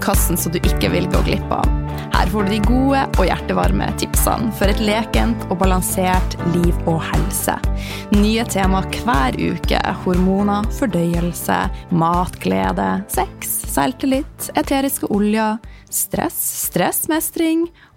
podkasten som du ikke vil gå glipp av. Her får du de gode og hjertevarme tipsene for et lekent og balansert liv og helse. Nye tema hver uke. Hormoner, fordøyelse, matglede, sex, selvtillit, eteriske oljer, stress, stressmestring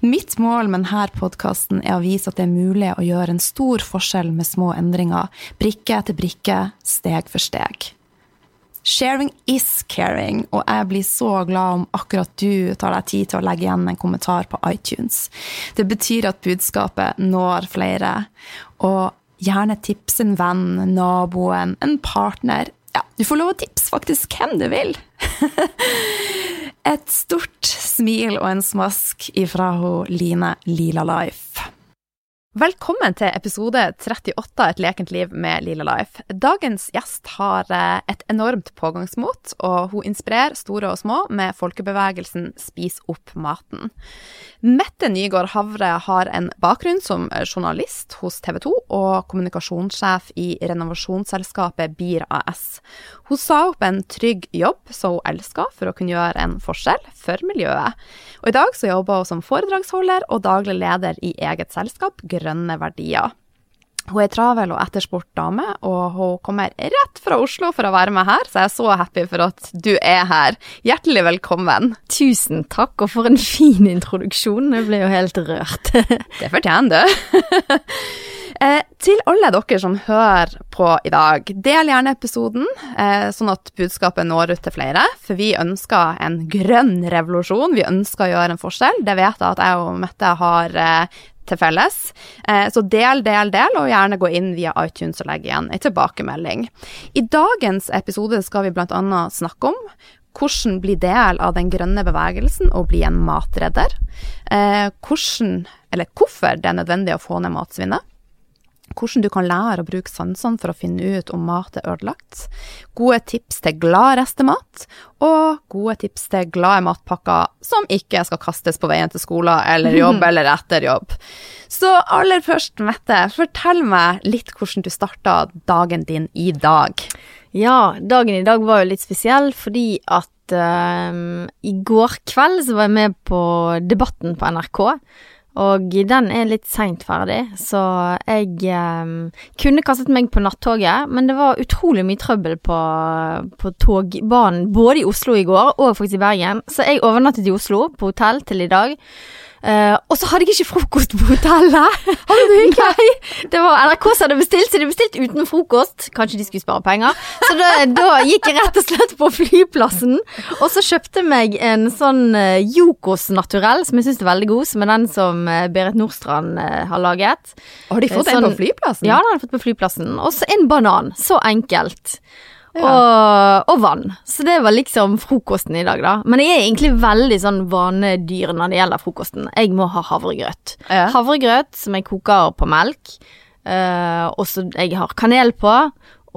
Mitt mål med denne podkasten er å vise at det er mulig å gjøre en stor forskjell med små endringer, brikke etter brikke, steg for steg. Sharing is caring, og jeg blir så glad om akkurat du tar deg tid til å legge igjen en kommentar på iTunes. Det betyr at budskapet når flere, og gjerne tips en venn, naboen, en partner. Ja, du får lov å tipse faktisk hvem du vil. Et stort smil og en smask ifra Line Lila Life. Velkommen til episode 38 av Et lekent liv med Lila Life. Dagens gjest har eh, et enormt pågangsmot, og hun inspirerer store og små med folkebevegelsen Spis opp maten. Mette Nygaard Havre har en bakgrunn som journalist hos TV 2 og kommunikasjonssjef i renovasjonsselskapet BIR AS. Hun sa opp en trygg jobb som hun elska for å kunne gjøre en forskjell for miljøet. Og i dag så jobber hun som foredragsholder og daglig leder i eget selskap, grønne verdier. Hun er travel og etterspurt dame, og hun kommer rett fra Oslo for å være med her, så jeg er så happy for at du er her. Hjertelig velkommen. Tusen takk, og for en fin introduksjon. Jeg ble jo helt rørt. det fortjener du. Eh, til alle dere som hører på i dag, del gjerne episoden, eh, sånn at budskapet når ut til flere. For vi ønsker en grønn revolusjon. Vi ønsker å gjøre en forskjell. Det vet jeg at jeg og Mette har eh, til felles. Eh, så del, del, del, og gjerne gå inn via iTunes og legge igjen en tilbakemelding. I dagens episode skal vi bl.a. snakke om hvordan bli del av den grønne bevegelsen og bli en matredder. Eh, hvordan, eller hvorfor det er nødvendig å få ned matsvinnet hvordan du kan lære å bruke sansene for å finne ut om mat er ødelagt, gode tips til glad restemat, og gode tips til glade matpakker som ikke skal kastes på veien til skolen eller jobb eller etter jobb. Så aller først, Mette, fortell meg litt hvordan du starta dagen din i dag. Ja, dagen i dag var jo litt spesiell fordi at uh, i går kveld så var jeg med på Debatten på NRK. Og den er litt seint ferdig, så jeg eh, kunne kastet meg på nattoget, men det var utrolig mye trøbbel på, på togbanen både i Oslo i går og faktisk i Bergen, så jeg overnattet i Oslo, på hotell, til i dag. Uh, og så hadde jeg ikke frokost på hotellet. Hadde du ikke? Nei, det var NRK som hadde bestilt, så de bestilte uten frokost. Kanskje de skulle spare penger. Så da, da, gikk jeg rett og slett på flyplassen, og så kjøpte meg en sånn Yokos Jokos naturell, som jeg syns er veldig god, som er den som uh, Berit Nordstrand har laget. Har de fått sånn, en på flyplassen? Ja, den har de fått på flyplassen. Og så en banan. Så enkelt. Og, og, vann. Så det var liksom frokosten i dag, da. Men jeg er egentlig veldig sånn vanedyr når det gjelder frokosten. Jeg må ha havregrøt. Ja. Havregrøt som jeg koker på melk, uh, og så jeg har kanel på,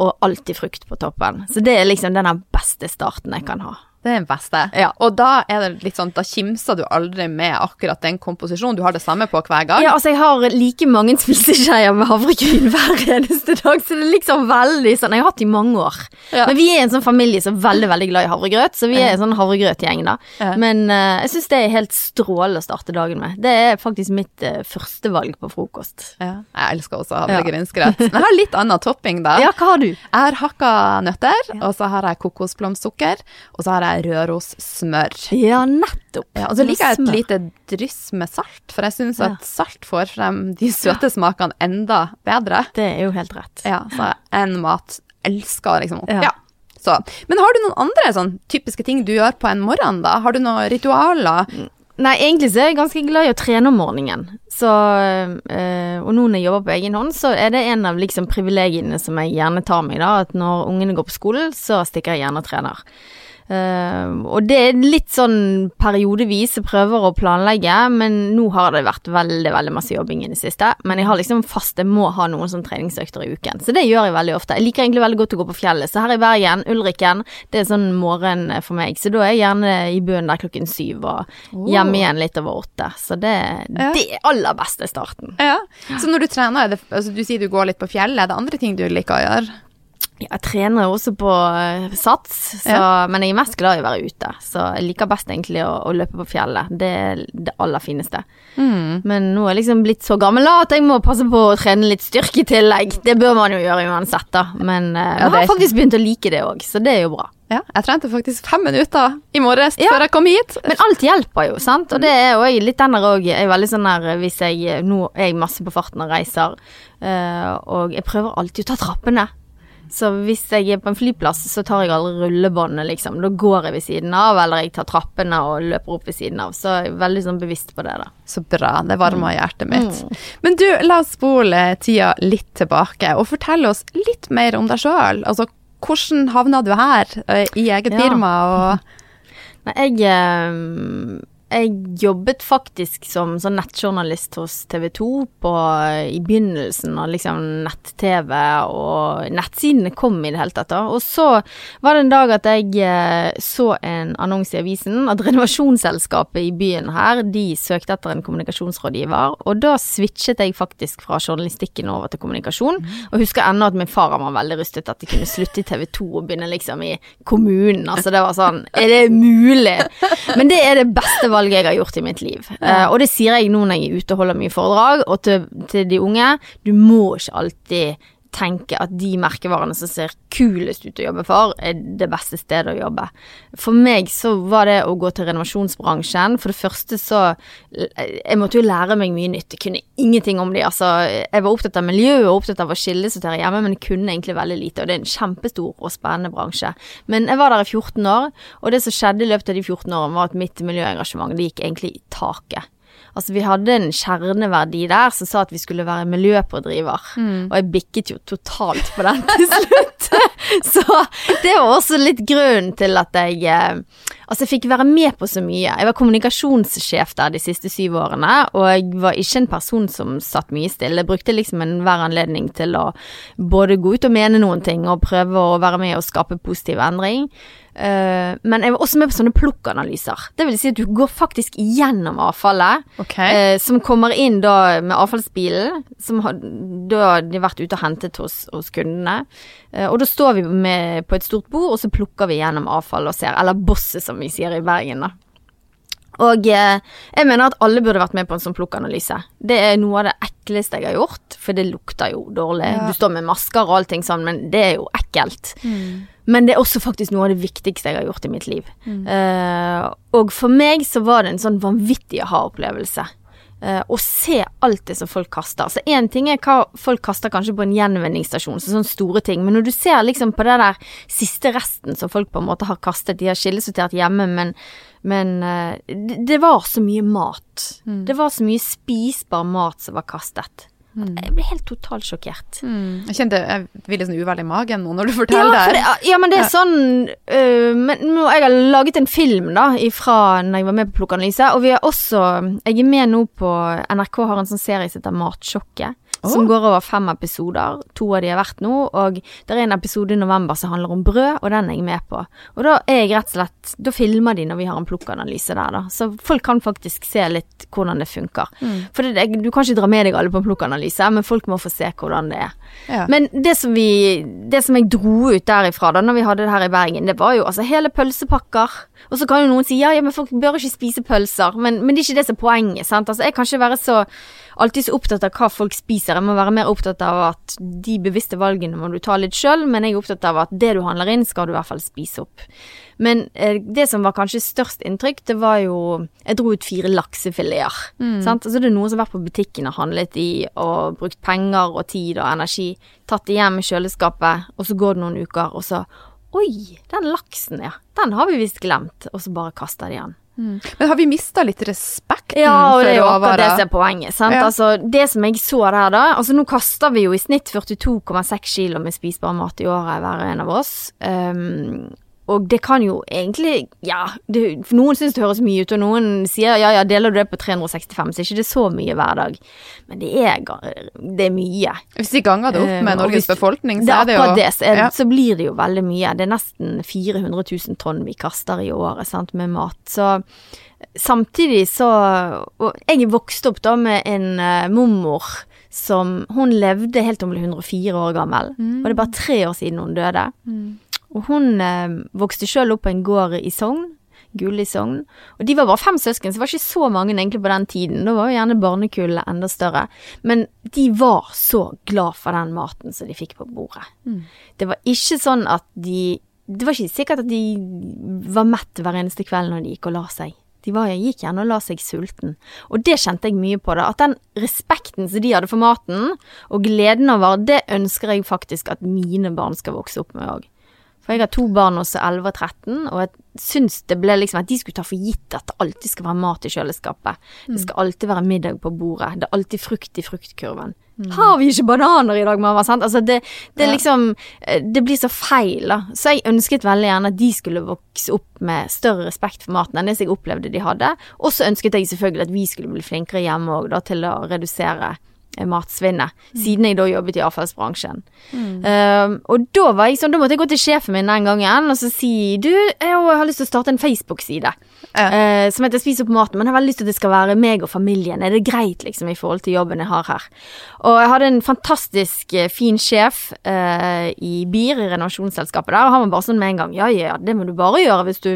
og alltid frukt på toppen. Så det er liksom den beste starten jeg kan ha. Det er den beste. Ja. Og da er det litt sånn, da kimser du aldri med akkurat den komposisjonen. Du har det samme på hver gang. Ja, altså jeg har like mange spiseskjeer med havregryn hver eneste dag, så det er liksom veldig sånn Jeg har hatt det i mange år. Ja. Men vi er en sånn familie som er veldig, veldig glad i havregrøt, så vi er en sånn havregrøtgjeng, da. Ja. Men uh, jeg syns det er helt strålende å starte dagen med. Det er faktisk mitt uh, førstevalg på frokost. Ja. Jeg elsker også havregrynsgrøt. Men jeg har litt annen topping, da. Ja, hva har du? Jeg har hakka nøtter, og så har jeg kokosblomstsukker, og så har jeg Røros-smør. Ja, nettopp. Ja, og så liker jeg et lite dryss med salt, for jeg syns ja. at salt får frem de søte smakene enda bedre. Det er jo helt rett. Ja, så en mat elsker liksom Ja. ja. Så. Men har du noen andre sånn typiske ting du gjør på en morgen, da? Har du noen ritualer? Mm. Nei, egentlig så er jeg ganske glad i å trene om morgenen. Så, øh, og nå når jeg jobber på egen hånd, så er det en av liksom privilegiene som jeg gjerne tar meg, da. At når ungene går på skolen, så stikker jeg gjerne og trener. Eh, og det er litt sånn periodevis jeg prøver å planlegge, men nå har det vært veldig veldig masse jobbing i det siste. Men jeg har liksom fast, jeg må ha noen sånn treningsøkter i uken, så det gjør jeg veldig ofte. Jeg liker egentlig veldig godt å gå på fjellet, så her i Bergen, Ulriken, det er sånn morgen for meg. Så da er jeg gjerne i bunnen der klokken syv og hjemme igjen litt over åtte. Så det Ja. det aller beste starten. Ja. Så når du trener, er det, altså du sier du går litt på fjellet, er det andre ting du liker å gjøre? Jeg trener også på eh, sats, så, men jeg er mest glad i å være ute. Så jeg liker best egentlig å, å løpe på fjellet. Det er det aller fineste. Mm. Men nå er jeg liksom blitt så gammel da, at jeg må passe på å trene litt styrke i tillegg. Det bør man jo gjøre uansett, da. Men eh, Ja, jeg har faktisk begynt å like det òg, så det er jo bra. Ja, jeg trente faktisk fem minutter i morges Ja. før jeg kom hit. Men alt hjelper jo, sant. Og det er jo litt den der òg. Jeg er veldig sånn der hvis jeg Nå er jeg masse på farten og reiser, eh, og jeg prøver alltid å ta trappene. Så hvis jeg er på en flyplass, så tar jeg aldri rullebåndet, liksom. Da går jeg ved siden av, eller jeg tar trappene og løper opp ved siden av. Så jeg er veldig sånn bevisst på det, da. Så bra, det varmer hjertet mitt. Mm. Men du, la oss spole tida litt tilbake, og fortelle oss litt mer om deg sjøl. Altså, hvordan havna du her, eh, i eget Ja. firma, og Nei, jeg eh, jeg jobbet faktisk som sånn nettjournalist hos TV 2 på, i begynnelsen av liksom nett-TV, og nettsidene kom i det hele tatt. Og så var det en dag at jeg eh, så en annonse i avisen at renovasjonsselskapet i byen her, de søkte etter en kommunikasjonsrådgiver, og da switchet jeg faktisk fra journalistikken over til kommunikasjon. Og husker ennå at min far var veldig rustet at de kunne slutte i TV 2 og begynne liksom i kommunen. Altså det var sånn Er det mulig? Men det er det beste valget jeg har gjort i mitt liv. Eh, og det sier jeg nå når jeg er ute og holder mye foredrag, og til, til de unge. Du må ikke alltid tenke at de merkevarene som ser kulest ut å jobbe for, er det beste stedet å jobbe. For meg så var det å gå til renovasjonsbransjen. For det første så Jeg måtte jo lære meg mye nytt. Jeg kunne ingenting om de. Altså, jeg var opptatt av miljø og opptatt av å kildesortere hjemme, men jeg kunne egentlig veldig lite. Og det er en kjempestor og spennende bransje. Men jeg var der i 14 år, og det som skjedde i løpet av de 14 årene, var at mitt miljøengasjement det gikk egentlig i taket. Altså Vi hadde en kjerneverdi der som sa at vi skulle være miljøpådriver. Og jeg bikket jo totalt på den til slutt. så det var også litt grunnen til at jeg eh, Altså, jeg fikk være med på så mye. Jeg var kommunikasjonssjef der de siste syv årene, og jeg var ikke en person som satt mye stille. Jeg brukte liksom enhver anledning til å både gå ut og mene noen ting, og prøve å være med og skape positiv endring. Eh, men jeg var også med på sånne plukkanalyser. Det vil si at du går faktisk gjennom avfallet. Okay. Uh, som kommer inn da med avfallsbilen, som har, da de har vært ute og hentet hos, hos kundene. Uh, og da står vi med, på et stort bord, og så plukker vi gjennom avfallet og ser, eller bosset som vi sier i Bergen, da. Og jeg mener at alle burde vært med på en sånn plukkanalyse. Det er noe av det ekleste jeg har gjort, for det lukter jo dårlig. Ja. Du står med masker og allting sånn, men det er jo ekkelt. Men det er også faktisk noe av det viktigste jeg har gjort i mitt liv. Eh, og for meg så var det en sånn vanvittig aha-opplevelse. Uh, å se alt det som folk kaster. Så én ting er hva folk kaster kanskje på en gjenvinningsstasjon, så sånne store ting, men når du ser liksom på det der siste resten som folk på en måte har kastet, de har skillesortert hjemme, men, men uh, det, det var så mye mat. Det var så mye spisbar mat som var kastet. Jeg ble helt totalt sjokkert. Mm. Jeg kjente jeg ville sånn uvel i magen nå når du Ja, forteller for det. det, ja, men det er sånn uh, Men nå, jeg har laget en film da Fra når jeg var med på Plukkanalyse Og vi har også Jeg er med nå på NRK har en sånn serie som heter Matsjokket Som går over fem episoder To av de har vært nå Og det er en episode i november som handler om brød Og den er jeg med på Og da er jeg rett og slett Da filmer de når vi har en plukkanalyse der da Så folk kan faktisk se litt hvordan det funker For det, du kan ikke dra med deg alle på en plukkanalyse Men folk må få se hvordan det er Ja. men det som, vi, det som jeg dro ut derifra da når vi hadde det her i Bergen, det var jo altså hele pølsepakker. Og så kan jo noen si ja, ja, men folk bør ikke spise pølser. Men, men det er ikke det som er poenget. sant? Altså Jeg kan ikke være så alltid så opptatt av hva folk spiser. Jeg må være mer opptatt av at de bevisste valgene må du ta litt sjøl, men jeg er opptatt av at det du handler inn, skal du i hvert fall spise opp. Men eh, det som var kanskje størst inntrykk, det var jo Jeg dro ut fire laksefileter. Sant? Altså det er noen som har vært på butikken og handlet i og brukt penger og tid og energi, tatt det hjem i kjøleskapet, og så går det noen uker, og så Oi, den laksen, ja. Den har vi visst glemt. Og så bare kaster de den. Men har vi mista litt respekten Ja, og det er jo akkurat det som er poenget. Sant? Ja. Altså, det som jeg så der, da Altså, nå kaster vi jo i snitt 42,6 kg med spisbar mat i året, hver en av oss. Um, og det kan jo egentlig Ja, det, noen syns det høres mye ut, og noen sier ja, ja, deler du det på 365, så er ikke det så mye hver dag. Men det er, det er mye. Hvis de ganger det opp Eh, med Norges hvis- befolkning, så er er det jo det, så, er, ja. så blir det jo veldig mye. Det er nesten 400 000 tonn vi kaster i året sant, med mat. Så samtidig så Og jeg vokste opp da med en uh, mormor som Hun levde helt til hun ble 104 år gammel. Og det er bare tre år siden hun døde. Og hun eh, vokste sjøl opp på en gård i Sogn. Gull i Sogn. Og de var bare fem søsken, så det var ikke så mange egentlig på den tiden. Da var jo gjerne barnekullet enda større. Men de var så glad for den maten som de fikk på bordet. Det var ikke sånn at de Det var ikke sikkert at de var mett hver eneste kveld når de gikk og la seg. De var, gikk gjerne og la seg sulten. Og det kjente jeg mye på. da, At den respekten som de hadde for maten, og gleden over, det ønsker jeg faktisk at mine barn skal vokse opp med òg. For jeg har to barn også, 11 og 13, og jeg syns det ble liksom at de skulle ta for gitt at det alltid skal være mat i kjøleskapet. Det skal alltid være middag på bordet. Det er alltid frukt i fruktkurven. Har vi ikke bananer i dag, mamma? Sant? Altså det, det Ja. liksom eh, Det blir så feil, da. Så jeg ønsket veldig gjerne at de skulle vokse opp med større respekt for maten enn det jeg opplevde de hadde. Og så ønsket jeg selvfølgelig at vi skulle bli flinkere hjemme òg, da, til å redusere eh, matsvinnet. Siden jeg da jobbet i avfallsbransjen. Um, og da var jeg sånn, da måtte jeg gå til sjefen min den gangen og så si du, jeg har lyst til å starte en Facebook-side Ja. uh, som heter Spis opp maten, men jeg har veldig lyst til at det skal være meg og familien. Er det greit liksom i forhold til jobben jeg har her? Og jeg hadde en fantastisk eh, fin sjef uh, i BIR, i renovasjonsselskapet der, og han var bare sånn med en gang ja ja, det må du bare gjøre hvis du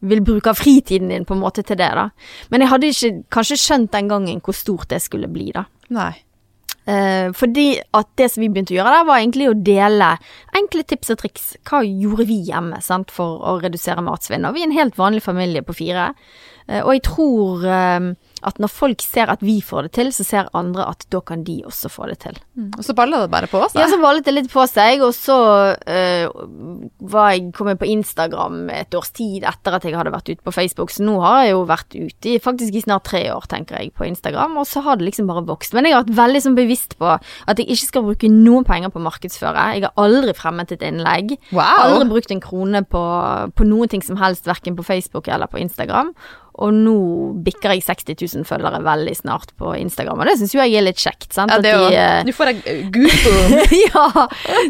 vil bruke av fritiden din på en måte til det, da. Men jeg hadde ikke kanskje skjønt den gangen hvor stort det skulle bli, da. Nei. Eh, fordi at det som vi begynte å gjøre der, var egentlig å dele enkle tips og triks. Hva gjorde vi hjemme sant, for å redusere matsvinn? Og vi er en helt vanlig familie på fire. Eh, og jeg tror eh, at når folk ser at vi får det til, så ser andre at da kan de også få det til. Og så ballet det bare på seg. Ja, så ballet det litt på seg, og så eh, var jeg kommet på Instagram et års tid etter at jeg hadde vært ute på Facebook, så nå har jeg jo vært ute i faktisk i snart tre år, tenker jeg, på Instagram, og så har det liksom bare vokst. Men jeg har vært veldig sånn bevisst på at jeg ikke skal bruke noen penger på å markedsføre. Jeg har aldri fremmet et innlegg. Wow. Aldri brukt en krone på, på noen ting som helst, verken på Facebook eller på Instagram. Og nå bikker jeg 60 000 følgere veldig snart på Instagram, og det syns jo jeg er litt kjekt. sant? Ja, det er de, eh, Nå får deg goosebumps. ja,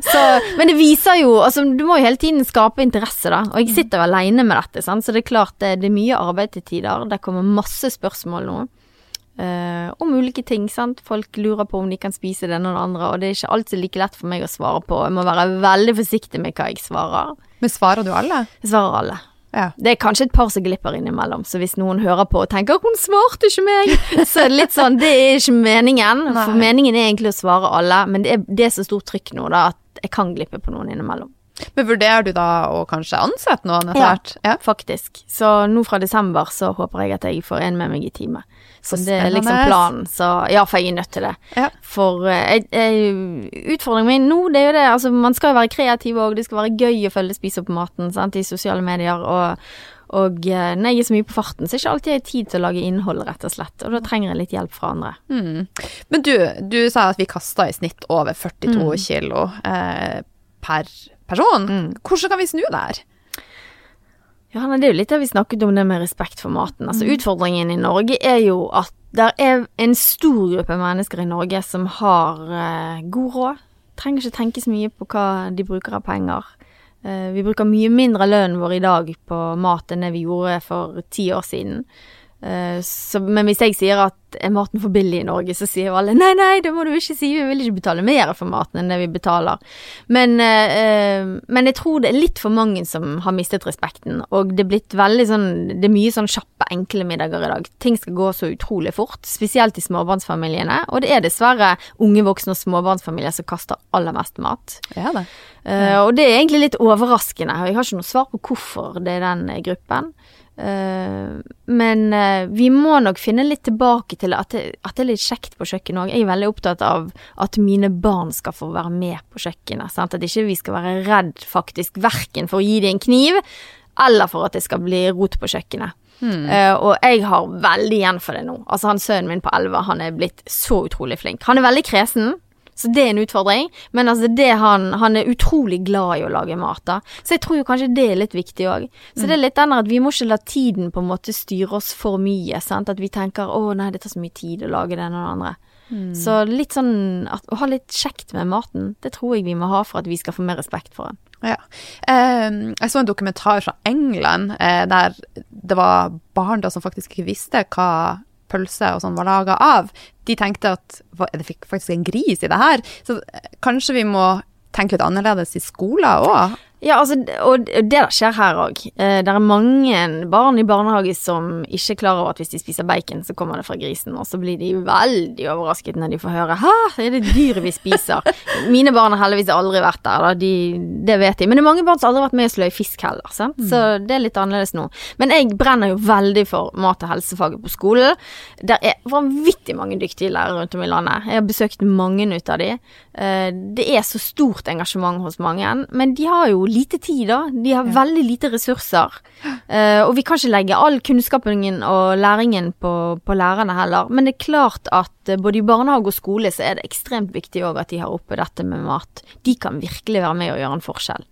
så, men det viser jo altså, Du må jo hele tiden skape interesse, da. Og jeg sitter jo alene med dette, sant? så det er klart det, det er mye arbeid til tider. Det kommer masse spørsmål nå. Uh, om ulike ting, sant. Folk lurer på om de kan spise det ene og det andre, og det er ikke alltid like lett for meg å svare på. Jeg må være veldig forsiktig med hva jeg svarer. Men svarer du alle? Jeg svarer alle. Ja. Det er kanskje et par som glipper innimellom, så hvis noen hører på og tenker 'hun svarte ikke meg', så er det litt sånn, det er ikke meningen. Nei. For meningen er egentlig å svare alle, men det er, det er så stort trykk nå da, at jeg kan glippe på noen innimellom. Men vurderer du da å kanskje ansette noen etter Ja. Ja. Faktisk. Så nå fra desember så håper jeg at jeg får en med meg i teamet. Så Så det er liksom planen. Så ja, for jeg er nødt til det. Ja. For eh, jeg, jeg, utfordringen min nå, det er jo det, altså man skal jo være kreativ òg, det skal være gøy å følge Spis opp maten sant, i sosiale medier. og og eh, når jeg er så mye på farten, så er ikke alltid jeg har tid til å lage innhold, rett og slett. Og da trenger jeg litt hjelp fra andre. Mm. Men du, du sa at vi kasta i snitt over 42 Mm. kilo eh, per person. Mm. Hvordan kan vi snu det her? Ja, det er jo litt det vi snakket om, det med respekt for maten. Altså Mm. Utfordringen i Norge er jo at det er en stor gruppe mennesker i Norge som har eh, god råd. Trenger ikke tenke så mye på hva de bruker av penger. Eh, vi bruker mye mindre lønnen vår i dag på mat enn det vi gjorde for ti år siden. Eh, så, men hvis jeg sier at er maten for billig i Norge, så sier jo alle nei, nei, det må du ikke si, vi vil ikke betale mer for maten enn det vi betaler. Men, eh, men jeg tror det er litt for mange som har mistet respekten, og det er blitt veldig sånn Det er mye sånn kjappe, enkle middager i dag. Ting skal gå så utrolig fort, spesielt i småbarnsfamiliene, og det er dessverre unge voksne og småbarnsfamilier som kaster aller mest mat. Ja, det. Eh, og det er egentlig litt overraskende, og jeg har ikke noe svar på hvorfor det er den gruppen. Eh, men eh, vi må nok finne litt tilbake til at det, at det er litt kjekt på kjøkkenet òg. Jeg er veldig opptatt av at mine barn skal få være med på kjøkkenet. Sant? At ikke vi skal være redd faktisk verken for å gi dem en kniv, eller for at det skal bli rot på kjøkkenet. Eh, og jeg har veldig igjen for det nå. Altså han Sønnen min på 11 han er blitt så utrolig flink. Han er veldig kresen. Så det er en utfordring. Men altså det han, han er utrolig glad i å lage mat, da. Så jeg tror jo kanskje det er litt viktig òg. Så det er litt den at vi må ikke la tiden på en måte styre oss for mye. Sant? At vi tenker å nei, det tar så mye tid å lage det ene og det andre. Så litt sånn at, å ha litt kjekt med maten, det tror jeg vi må ha for at vi skal få mer respekt for den. Ja. Eh, jeg så en dokumentar fra England eh, der det var barn da som faktisk ikke visste hva pølse og sånn var laga av. De tenkte at det fikk faktisk en gris i det her. Så kanskje vi må tenke litt annerledes i skolen òg. Ja, altså, og det der skjer her òg. Eh, det er mange barn i barnehage som ikke er klar over at hvis de spiser bacon, så kommer det fra grisen, og så blir de veldig overrasket når de får høre 'hæ, er det dyret vi spiser'? Mine barn har heldigvis aldri vært der, da. De, det vet de. Men det er mange barn som aldri har vært med og sløy fisk heller, sant? så det er litt annerledes nå. Men jeg brenner jo veldig for mat- og helsefaget på skolen. Der er vanvittig mange dyktige lærere rundt om i landet. Jeg har besøkt mange ut av de. Eh, Det er så stort engasjement hos mange, men de har jo lite tid, da. De har veldig lite ressurser. Eh, og vi kan ikke legge all kunnskapen og læringen på, på lærerne heller. Men det er klart at eh, både i barnehage og skole så er det ekstremt viktig òg at de har oppe dette med mat. De kan virkelig være med og gjøre en forskjell.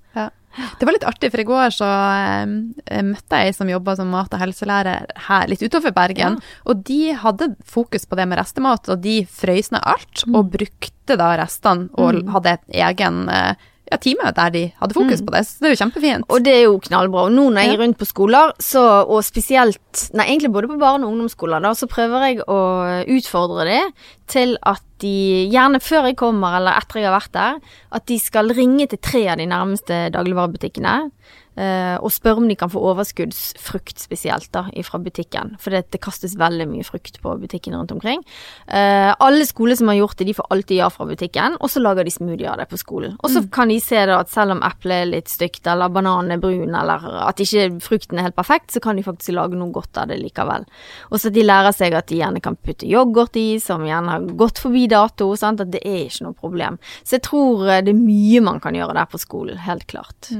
Ja. Det var litt artig, for i går så eh, møtte jeg ei som jobba som mat- og helselærer her litt utenfor Bergen. Og de hadde fokus på det med restemat, og de frøys ned alt og brukte da restene og hadde et egen eh, ja, time der de hadde fokus på det. Så det er jo kjempefint. Og det er jo knallbra. Og nå når jeg er rundt på skoler, så, og spesielt Nei, egentlig både på barne- og ungdomsskoler, da, så prøver jeg å utfordre de til at de, gjerne før jeg kommer eller etter jeg har vært der, at de skal ringe til tre av de nærmeste dagligvarebutikkene. Eh, og spør om de kan få overskuddsfrukt spesielt da, fra butikken. For det, det kastes veldig mye frukt på butikken rundt omkring. Eh, alle skoler som har gjort det, de får alltid ja fra butikken, og så lager de smoothie av det på skolen. Og så kan de se da at selv om eplet er litt stygt, eller bananen er brun, eller at ikke frukten er helt perfekt, så kan de faktisk lage noe godt av det likevel. Og så at de lærer seg at de gjerne kan putte yoghurt i, som gjerne har gått forbi dato, sant? at det er ikke noe problem. Så jeg tror eh, det er mye man kan gjøre der på skolen, helt klart.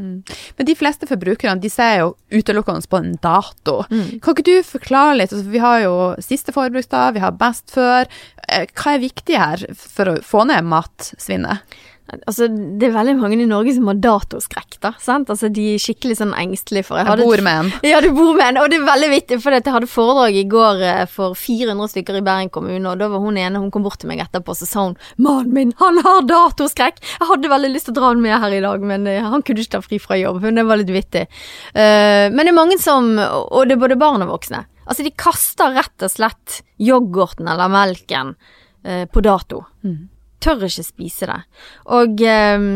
Men de fleste forbrukerne de ser jo utelukkende på en dato. Kan ikke du forklare litt? Altså, vi har jo siste forbruksdag, vi har best før. Eh, Hva er viktig her for å få ned matsvinnet? Altså, det er veldig mange i Norge som har datoskrekk, da. Sant? Altså, de er skikkelig sånn engstelige for Jeg bor med en. Ja, du bor med en, og det er veldig vittig, for jeg hadde foredrag i går eh, for 400 stykker i Bergen kommune, og da var hun ene, hun kom bort til meg etterpå, så sa hun 'Mannen min, han har datoskrekk!' Jeg hadde veldig lyst til å dra han med her i dag, men eh, han kunne ikke ta fri fra jobb, det var litt vittig. Uh, men det er mange som, og det er både barn og voksne, altså de kaster rett og slett yoghurten eller melken uh, på dato tør ikke spise det. Og um,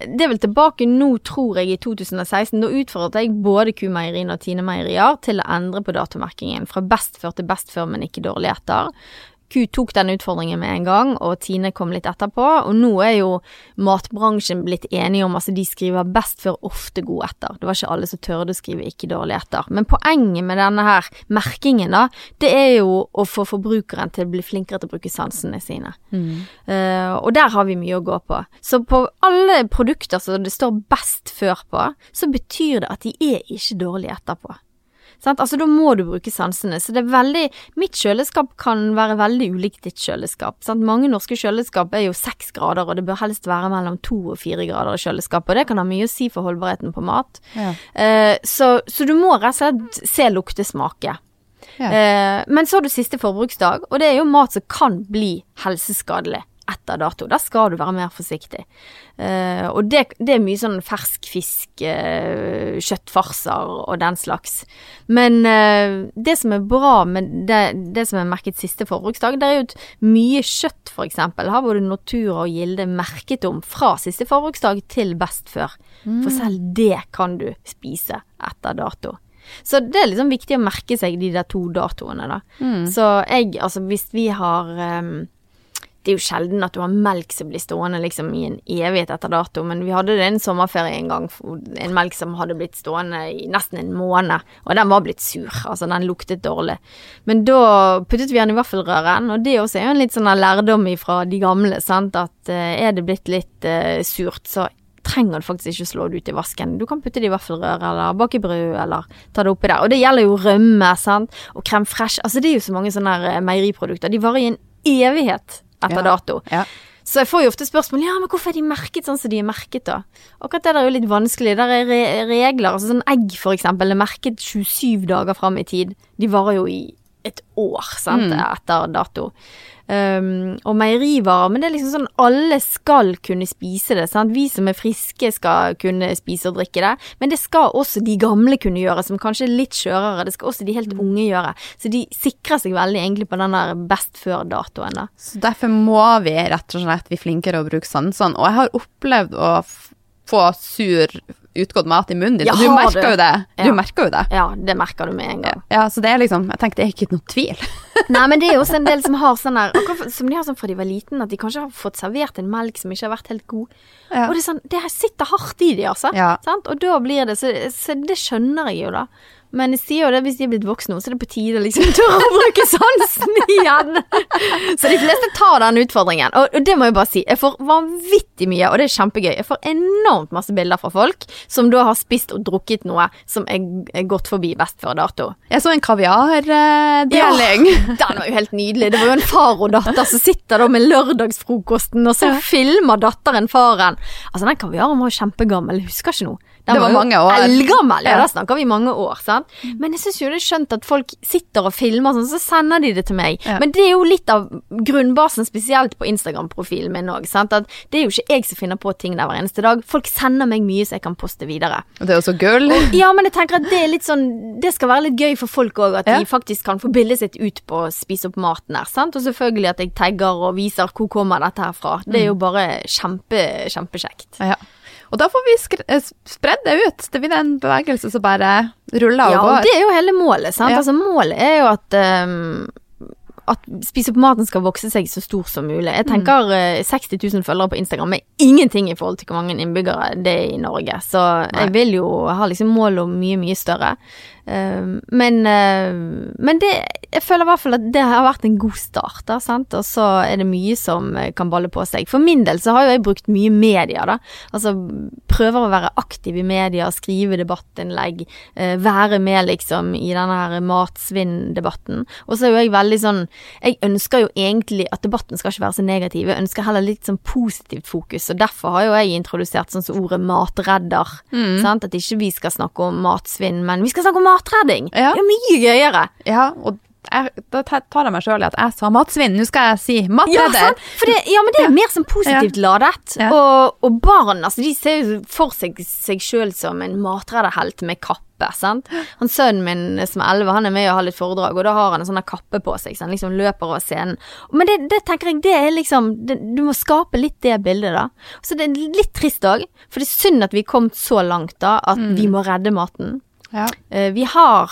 det er vel tilbake nå, tror jeg, i 2016. Da utfordret jeg både Q-meieriene og Tine meierier til å endre på datomerkingen fra best før til best før, men ikke dårlig etter. Q tok den utfordringen med en gang, og Tine kom litt etterpå. Og nå er jo matbransjen blitt enige om altså de skriver best før, ofte god etter. Det var ikke alle som tørde å skrive ikke dårlig etter. Men poenget med denne her merkingen, da, det er jo å få forbrukeren til å bli flinkere til å bruke sansene sine. Eh, og der har vi mye å gå på. Så på alle produkter som det står best før på, så betyr det at de er ikke dårlige etterpå. Sant? Altså Da må du bruke sansene. Så det er veldig Mitt kjøleskap kan være veldig ulikt ditt kjøleskap. Sant? Mange norske kjøleskap er jo seks grader, og det bør helst være mellom to og fire grader i kjøleskapet. Og det kan ha mye å si for holdbarheten på mat. Ja. Uh, så, så du må rett og slett se, lukte, smake. Ja. Eh, men så har du siste forbruksdag, og det er jo mat som kan bli helseskadelig etter dato. Da skal du være mer forsiktig. Eh, og det, det er mye sånn fersk fisk, eh, kjøttfarser og den slags. Men eh, det som er bra med det, det som er merket siste forbruksdag, det er jo at mye kjøtt eksempel har både natur og Gilde merket om fra siste forbruksdag til best før. For selv det kan du spise etter dato. Så det er liksom viktig å merke seg de der to datoene, da. Så jeg, altså hvis vi har ehm, det er jo sjelden at du har melk som blir stående liksom i en evighet etter dato, men vi hadde det en sommerferie en gang, en melk som hadde blitt stående i nesten en måned, og den var blitt sur, altså den luktet dårlig. Men da puttet vi den i vaffelrøren, og det også er jo en litt sånn lærdom fra de gamle, sant, at eh, er det blitt litt uh, surt, så trenger du faktisk ikke slå det ut i vasken. Du kan putte det i vaffelrør eller bake brød eller ta det oppi der. Og det gjelder jo rømme, sant, og krem fresh. Altså det er jo så mange sånne eh, meieriprodukter. De varer i en evighet etter Ja. dato. Ja. Så jeg får jo ofte spørsmål ja, men hvorfor er de merket sånn som de er merket, da? Akkurat det der er jo litt vanskelig. Der er re regler. altså Sånn egg, for eksempel, er merket 27 dager fram i tid. De varer jo i et år, sant, etter dato. Um, og meierivarer, men det er liksom sånn alle skal kunne spise det. Sant? Vi som er friske skal kunne spise og drikke det, men det skal også de gamle kunne gjøre, som kanskje er litt skjørere. Det skal også de helt unge gjøre. Så de sikrer seg veldig egentlig på den der best før-datoen, da. Så derfor må vi rett og slett bli flinkere å bruke sansene. Og jeg har opplevd å få sur, utgått mat i munnen din, Ja, du merker du? jo det. Du Ja. merker jo det. Ja, det merker du med en gang. Ja, så det er liksom Jeg tenker det er ikke noe tvil. Nei, men det er jo også en del som har sånn der som de har sånn fra de var liten, at de kanskje har fått servert en melk som ikke har vært helt god. Ja. Og det sånn Det sitter hardt i de, altså. Og da blir det så, så det skjønner jeg jo, da. Men jeg sier jo det hvis de er blitt voksne nå, så er det på tide liksom tørre å bruke sansen igjen. Så de fleste tar den utfordringen. Og, det må jeg bare si. Jeg får vanvittig mye, og det er kjempegøy. Jeg får enormt masse bilder fra folk som da har spist og drukket noe som er, gått forbi best før dato. Jeg så en kaviardeling. Den var jo helt nydelig. Det var jo en far og datter som sitter da med lørdagsfrokosten, og så filmer datteren faren. Altså, den kaviaren var jo kjempegammel, jeg husker ikke noe. Den Det var jo mange år. Eldgammel, ja. Ja. Da snakker vi mange år, sant. Men jeg syns jo det er skjønt at folk sitter og filmer sånn, så sender de det til meg. Ja. Men det er jo litt av grunnbasen, spesielt på Instagram-profilen min òg. At det er jo ikke jeg som finner på ting der hver eneste dag. Folk sender meg mye så jeg kan poste videre. Og det er jo så gull. Ja, men jeg tenker at det er litt sånn Det skal være litt gøy for folk òg, at Ja. de faktisk kan få bildet sitt ut på å spise opp maten her, sant. Og selvfølgelig at jeg tagger og viser hvor kommer dette her fra. Det er jo bare kjempe, kjempekjekt. Ja. Og da får vi eh, spredd det ut. Det blir en bevegelse som bare ruller og Ja, går. Ja, det er jo hele målet, sant. Ja. Altså målet er jo at um at Spise på maten skal vokse seg så stor som mulig. Jeg tenker mm. 60 000 følgere på Instagram er ingenting i forhold til hvor mange innbyggere det er i Norge. Så Nei. jeg vil jo ha liksom mål om mye, mye større. Um, men eh, men det, jeg føler i hvert fall at det har vært en god start, da, sant. Og så er det mye som eh, kan balle på seg. For min del så har jo jeg brukt mye media, da. Altså prøver å være aktiv i media, skrive debattinnlegg, eh, være med liksom i denne her matsvinn-debatten. Og så er jo jeg veldig sånn Jeg ønsker jo egentlig at debatten skal ikke være så negativ, jeg ønsker heller litt sånn positivt fokus, og derfor har jo jeg introdusert sånn som ordet matredder. Sant? At ikke vi skal snakke om matsvinn, men vi skal snakke om matredding. Ja. Det er mye gøyere. Ja, og jeg, da tar jeg meg sjøl i at jeg sa matsvinn. Nå skal jeg si Ja, matredder. Det, ja, men det er mer som positivt ladet. Ja. Og, og barn, altså, de ser jo for seg seg sjøl som en matredderhelt med kappe, sant. Han Sønnen min som er elleve, han er med og har litt foredrag, og da har han en sånn kappe på seg, så han liksom løper over scenen. Men det, det tenker jeg, det er liksom det, Du må skape litt det bildet, da. Så det er litt trist òg, for det er synd at vi er kommet så langt, da, at vi må redde maten. Ja. Eh, Vi har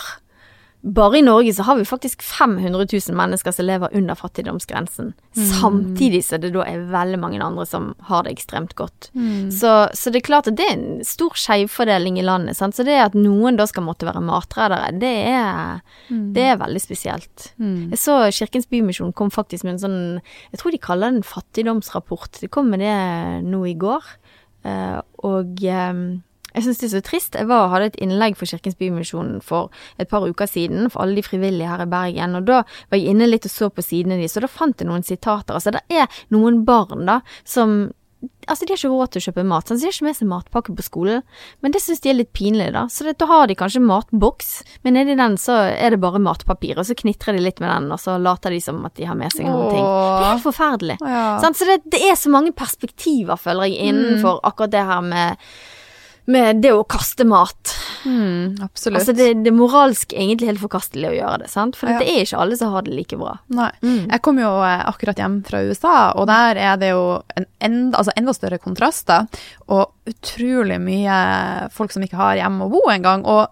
bare i Norge så har vi faktisk 500 000 mennesker som lever under fattigdomsgrensen. Samtidig så det da er veldig mange andre som har det ekstremt godt. Så, så det er klart at det er en stor skjevfordeling i landet. Sant? Så det at noen da skal måtte være matreddere, det er, det er veldig spesielt. Jeg så Kirkens Bymisjon kom faktisk med en sånn Jeg tror de kaller det en fattigdomsrapport. De kom med det nå i går. Eh, og eh, jeg syns det er så trist. Jeg var, hadde et innlegg for Kirkens Bymisjon for et par uker siden, for alle de frivillige her i Bergen, og da var jeg inne litt og så på sidene deres, og da fant jeg noen sitater. Altså, det er noen barn, da, som Altså, de har ikke råd til å kjøpe mat, så de har ikke med seg matpakke på skolen. Men det syns de er litt pinlig, da. Så det, da har de kanskje matboks, men nedi den så er det bare matpapir, og så knitrer de litt med den, og så later de som at de har med seg noen ting. Det er forferdelig. Ja. Sant? Så det, det er så mange perspektiver, føler jeg, innenfor akkurat det her med, med det å kaste mat. Mm, absolutt. Altså det, det er moralsk egentlig helt forkastelig å gjøre det, sant? For Ja. det er ikke alle som har det like bra. Nei. Mm. Jeg kom jo eh, akkurat hjem fra USA, og der er det jo en enda, altså enda større kontraster, og utrolig mye folk som ikke har hjem å bo engang. Og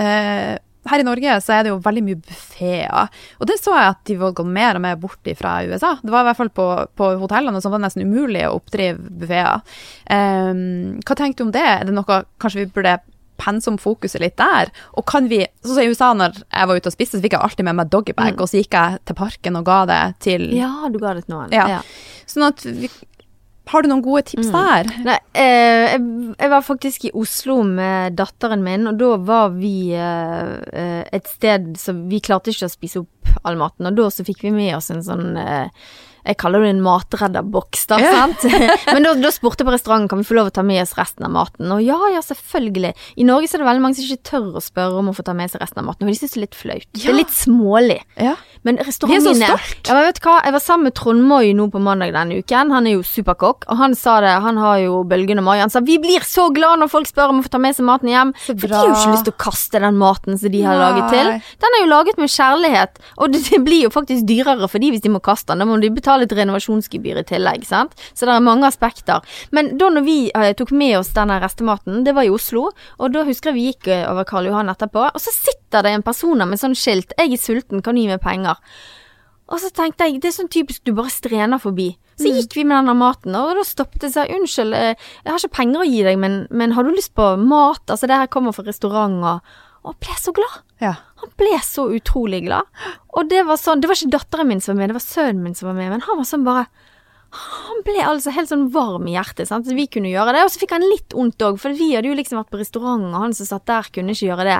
eh, her i Norge så er det jo veldig mye buffeer, og det så jeg at de var gått mer og mer bort fra USA. Det var i hvert fall på, på hotellene som var nesten umulig å oppdrive buffeer. Um, hva tenkte du om det? Er det noe kanskje vi burde pensum fokuset litt der. Og kan vi, sånn som i USA når jeg var ute og spiste, så fikk jeg alltid med meg doggybag, og så gikk jeg til parken og ga det til Ja, du ga det til noen. Ja. Sånn at vi, Har du noen gode tips der? Nei, eh, jeg, jeg var faktisk i Oslo med datteren min, og da var vi eh, eh, et sted som Vi klarte ikke å spise opp all maten, og da så fikk vi med oss en sånn eh, jeg kaller det en matredderboks, da, Ja. sant. Men da, da spurte jeg på restauranten kan vi få lov å ta med oss resten av maten, og ja, ja, selvfølgelig. I Norge så er det veldig mange som ikke tør å spørre om å få ta med seg resten av maten, for de syns det er litt flaut. Det er litt smålig. Ja. Men er så restaurantene stolt. Ja, men vet du hva, jeg var sammen med Trond Moi nå på mandag denne uken. Han er jo superkokk, og han sa det, han har jo Bølgen og Mai. Han sa vi blir så glad når folk spør om å få ta med seg maten hjem. For de har jo ikke lyst til å kaste den maten som de har Nei. laget til. Den er jo laget med kjærlighet, og det, det blir jo faktisk dyrere for de hvis de må kaste den. Da må de betale et renovasjonsgebyr i tillegg, sant. Så det er mange aspekter. Men da når vi eh, tok med oss denne restematen, det var i Oslo, og da husker jeg vi gikk eh, over Karl Johan etterpå, og så sitter det en person med sånn skilt 'Jeg er sulten, kan du gi meg penger?' Og så tenkte jeg, det er sånn typisk du bare strener forbi. Så gikk vi med denne maten, og da stoppet jeg og sa unnskyld, eh, jeg har ikke penger å gi deg, men, men har du lyst på mat? Altså det her kommer fra restaurant, og, og ble så glad. Ja. Han ble så utrolig glad. Og det var sånn, det var ikke datteren min som var med, det var sønnen min som var med, men han var sånn bare han ble altså helt sånn varm i hjertet, sant? så vi kunne gjøre det. Og så fikk han litt vondt òg, for vi hadde jo liksom vært på restaurant, og han som satt der, kunne ikke gjøre det.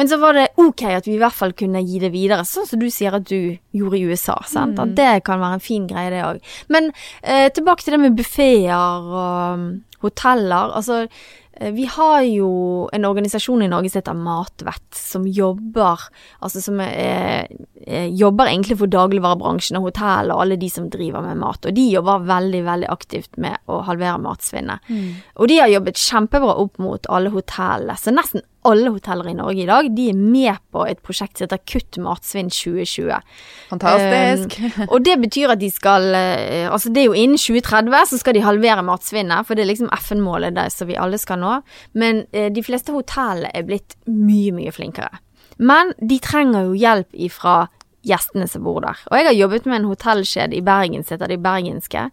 Men så var det ok at vi i hvert fall kunne gi det videre, sånn som du sier at du gjorde i USA. Sant? At det kan være en fin greie, det òg. Men eh, tilbake til det med buffeer og um, hoteller. Altså, vi har jo en organisasjon i Norge som heter Matvett, som jobber Altså som er, er, jobber egentlig for dagligvarebransjen og hotell og alle de som driver med mat. Og de jobber veldig, veldig aktivt med å halvere matsvinnet. Og de har jobbet kjempebra opp mot alle hotellene. Så nesten alle hoteller i Norge i dag, de er med på et prosjekt som heter Kutt matsvinn 2020. Fantastisk. Um, og det betyr at de skal eh, Altså det er jo innen 2030 så skal de halvere matsvinnet, for det er liksom FN-målet det som vi alle skal nå. Men eh, de fleste hotellene er blitt mye, mye flinkere. Men de trenger jo hjelp ifra gjestene som bor der. Og jeg har jobbet med en hotellkjede i Bergen som heter De Bergenske.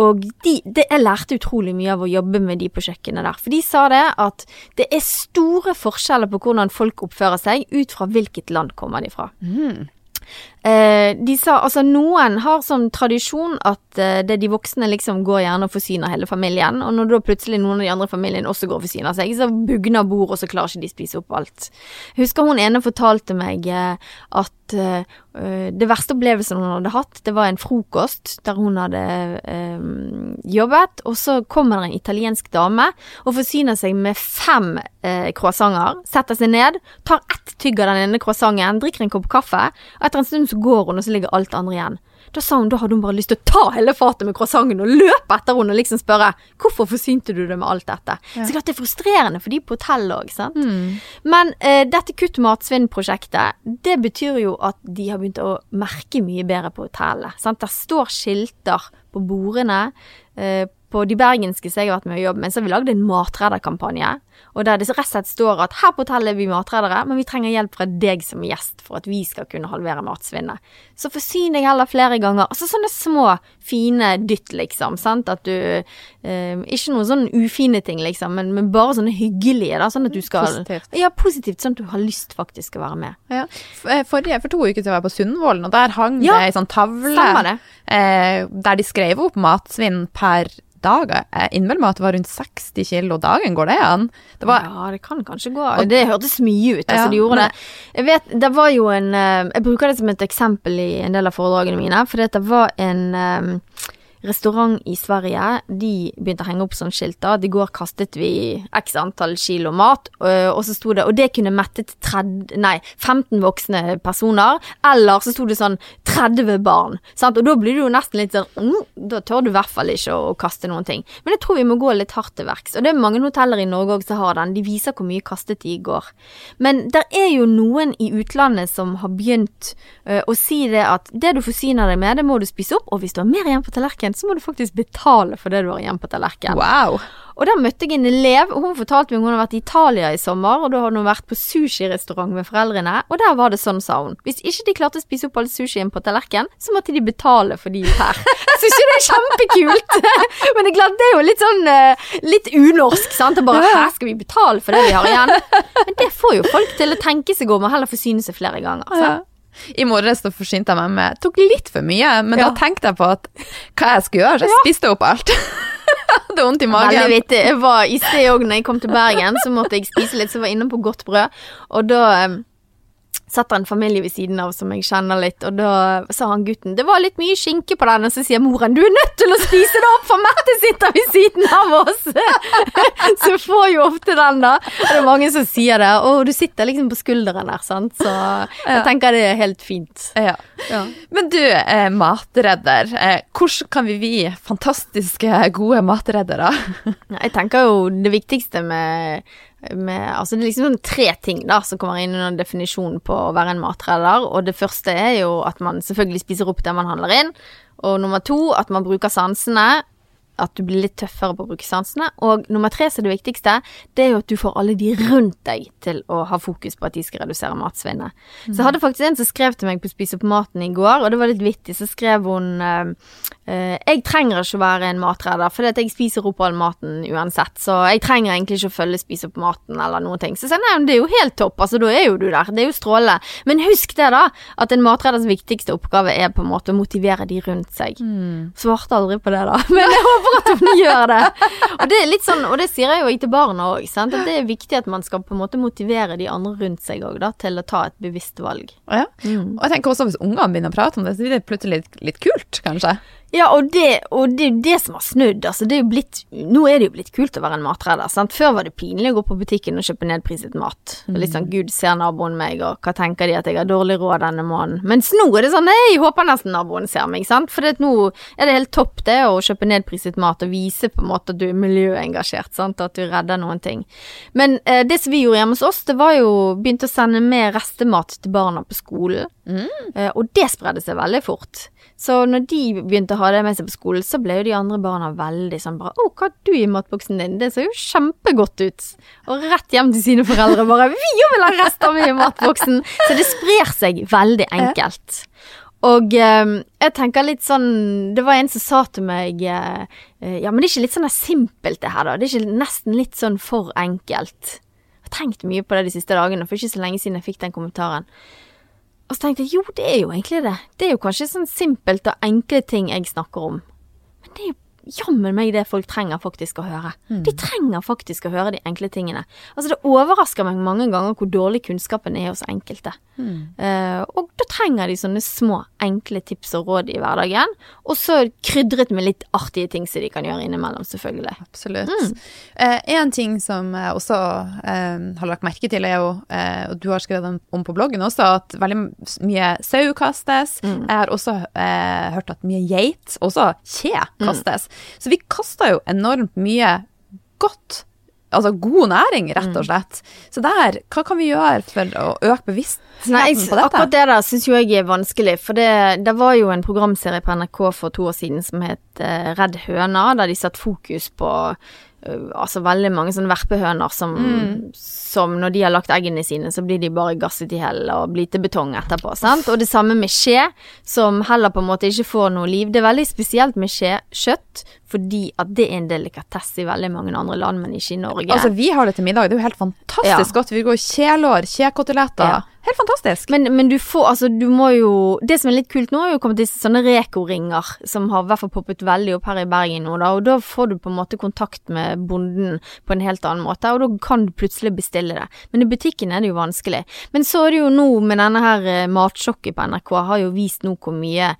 Og de, det, jeg lærte utrolig mye av å jobbe med de på kjøkkenet der. For de sa det at det er store forskjeller på hvordan folk oppfører seg ut fra hvilket land kommer de fra. Eh, de sa altså noen har sånn tradisjon at eh, det de voksne liksom går gjerne og forsyner hele familien, og når da plutselig noen av de andre i familien også går og forsyner seg, så bugner bordet, og så klarer ikke de spise opp alt. Husker hun ene fortalte meg eh, at eh, det verste opplevelsen hun hadde hatt, det var en frokost der hun hadde eh, jobbet, og så kommer det en italiensk dame og forsyner seg med fem eh, croissanter, setter seg ned, tar ett tygg av den ene croissanten, drikker en kopp kaffe, og etter en stund så går hun, og så ligger alt andre igjen. Da sa hun, da hadde hun bare lyst til å ta hele fatet med croissanten og løpe etter henne og liksom spørre hvorfor forsynte du det med alt dette. Så klart det er frustrerende for de på hotell òg, sant. Men eh, dette Kutt matsvinn-prosjektet, det betyr jo at de har begynt å merke mye bedre på hotellet. Sant? Der står skilter på bordene. Eh, på de bergenske som jeg har vært med å jobbe med, så har vi lagd en matredderkampanje. Og der det rett og slett står at her på hotellet er vi matredere, men vi trenger hjelp fra deg som gjest for at vi skal kunne halvere matsvinnet. Så forsyn deg heller flere ganger. Altså sånne små, fine dytt, liksom. Sant? At du eh, Ikke noen sånne ufine ting, liksom, men, men bare sånne hyggelige, da. Sånn at du skal Positivt. Ja, positivt. Sånn at du har lyst faktisk å være med. Ja. For, eh, forrige, for to uker siden var jeg på Sundvolden, og der hang Ja, det ei sånn tavle eh, der de skrev opp matsvinn per dag. Jeg innbiller meg at det var rundt 60 kilo dagen. Går det an? Det var, Ja, det kan kanskje gå. Og Det hørtes mye ut. Altså, Ja, de gjorde men- det. Jeg vet, det var jo en eh, Jeg bruker det som et eksempel i en del av foredragene mine, for det var en um, restaurant i Sverige. De begynte å henge opp sånn skilt da. I går kastet vi x antall kilo mat, og, og så sto det Og det kunne mettet 30, nei, 15 voksne personer. Eller så sto det sånn 30 barn. Sant? Og da blir du jo nesten litt sånn mm, Da tør du i hvert fall ikke å, å kaste noen ting. Men jeg tror vi må gå litt hardt til verks. Og det er mange hoteller i Norge også som har den. De viser hvor mye kastet de i går. Men det er jo noen i utlandet som har begynt øh, å si det at det du forsyner deg med, det må du spise opp. Og hvis du har mer igjen på tallerkenen, så må du faktisk betale for det du har igjen på tallerkenen. wow! Og da møtte jeg en elev, og hun fortalte meg hun hadde vært i Italia i sommer, og da hadde hun vært på sushirestaurant med foreldrene, og der var det sånn, sa hun. Hvis ikke de klarte å spise opp all sushien på tallerkenen, så måtte de betale for de her. Jeg syns jo det er kjempekult! Men det er klart, det er jo litt sånn eh, litt unorsk, sant. Og bare her skal vi betale for det vi har igjen. Men det får jo folk til å tenke seg om og heller forsyne seg flere ganger. Ja. Sant? I morges forsynte jeg meg med Tok litt for mye, men Ja. da tenkte jeg på at hva jeg skulle gjøre. Så jeg spiste opp alt. Hadde vondt i Veldig magen. vittig. Jeg var i sted òg, når jeg kom til Bergen, så måtte jeg spise litt, så jeg var inne på Godt brød. Og da eh, setter en familie ved siden av som jeg kjenner litt, og da sa han gutten det var litt mye skinke på den, og så sier moren du er nødt til å spise det opp, for Mette sitter ved siden av oss! så får jo ofte den, da. Og det er mange som sier det, og du sitter liksom på skulderen der, sant, så jeg tenker det er helt fint. Ja. Ja. Men du, eh, matredder. Eh, hvordan kan vi bli fantastiske, gode matreddere? Jeg tenker jo det viktigste med, med Altså det er liksom sånn tre ting da som kommer inn under definisjonen på å være en matredder. Og det første er jo at man selvfølgelig spiser opp det man handler inn. Og nummer to at man bruker sansene. At du blir litt tøffere på å bruke sansene. Og nummer tre, som er det viktigste, det er jo at du får alle de rundt deg til å ha fokus på at de skal redusere matsvinnet. Så jeg hadde faktisk en som skrev til meg på Spis opp maten i går, og det var litt vittig. Så skrev hun eh, Jeg trenger ikke å være en matredder, for jeg spiser opp all maten uansett. Så jeg trenger egentlig ikke å følge Spis opp maten eller noen ting. Så jeg sier nei, det er jo helt topp, altså da er jo du der. Det er jo strålende. Men husk det, da, at en matredders viktigste oppgave er på en måte å motivere de rundt seg. Svarte aldri på det, da. Men jeg håper at hun gjør det. Og det er litt sånn, og det sier jeg jo til barna òg, at det er viktig at man skal på en måte motivere de andre rundt seg òg, da, til å ta et bevisst valg. Ja. Og jeg tenker også hvis ungene begynner å prate om det, så blir det plutselig litt, litt kult, kanskje. Ja, og det, og det er jo det som har snudd. Altså, det er blitt, nå er det jo blitt kult å være en matredder. Sant? Før var det pinlig å gå på butikken og kjøpe nedpriset mat. Mm. Litt sånn 'gud, ser naboen meg', og hva tenker de at jeg har dårlig råd denne måneden? Mens nå er det sånn 'nei, jeg håper nesten naboen ser meg', sant. For nå er det helt topp det å kjøpe nedpriset mat og vise på en måte at du er miljøengasjert, sant. At du redder noen ting. Men eh, det som vi gjorde hjemme hos oss, det var jo begynte å sende med restemat til barna på skolen. Eh, og det spredde seg veldig fort. Så når de begynte å ha det med seg på skolen, så ble jo de andre barna veldig sånn bare 'Å, hva har du i matboksen din?' Det ser jo kjempegodt ut. Og rett hjem til sine foreldre bare 'Vi jo vil ha rester med i matboksen'. Så det sprer seg veldig enkelt. Og eh, jeg tenker litt sånn Det var en som sa til meg eh, Ja, men det er ikke litt sånn simpelt det her, da. Det er ikke nesten litt sånn for enkelt. Jeg har tenkt mye på det de siste dagene, for ikke så lenge siden jeg fikk den kommentaren. Og så tenkte jeg jo, det er jo egentlig det. Det er jo kanskje sånn simpelt og enkle ting jeg snakker om. Men det er jo jammen meg det folk trenger faktisk å høre. De trenger faktisk å høre de enkle tingene. Altså det overrasker meg mange ganger hvor dårlig kunnskapen er hos enkelte. Eh, og da trenger de sånne små, enkle tips og råd i hverdagen. Og så krydret med litt artige ting som de kan gjøre innimellom, selvfølgelig. Absolutt. Eh, en ting som jeg også uh, har lagt merke til, er jo, eh, og du har skrevet om, på bloggen også, at veldig mye sau kastes. Jeg har også eh, hørt at mye geit, også kje, kastes. Så vi kaster jo enormt mye godt. Altså god næring, rett og slett. Så der, hva kan vi gjøre for å øke bevisstheten Nei, jeg, på dette? akkurat det der syns jo jeg er vanskelig. For det, det var jo en programserie på NRK for to år siden som het eh, Redd høna, der de satte fokus på altså veldig mange sånne verpehøner som, som når de har lagt eggene sine, så blir de bare gasset i hjel og blir til betong etterpå. Sant? Og det samme med skje, som heller på en måte ikke får noe liv. Det er veldig spesielt med skjekjøtt, fordi at det er en delikatesse i veldig mange andre land, men ikke i Norge. Altså, vi har det til middag. Det er jo helt fantastisk Ja. godt. Vi går kjelår, kjekoteletter. Ja. Helt fantastisk. Men, men du får, altså du må jo Det som er litt kult nå, er jo kommet disse sånne Reko-ringer, som har i hvert fall poppet veldig opp her i Bergen nå, da. Og da får du på en måte kontakt med bonden på en helt annen måte, og da kan du plutselig bestille det. Men i butikken er det jo vanskelig. Men så er det jo nå med denne her eh, matsjokket på NRK, har jo vist nå hvor mye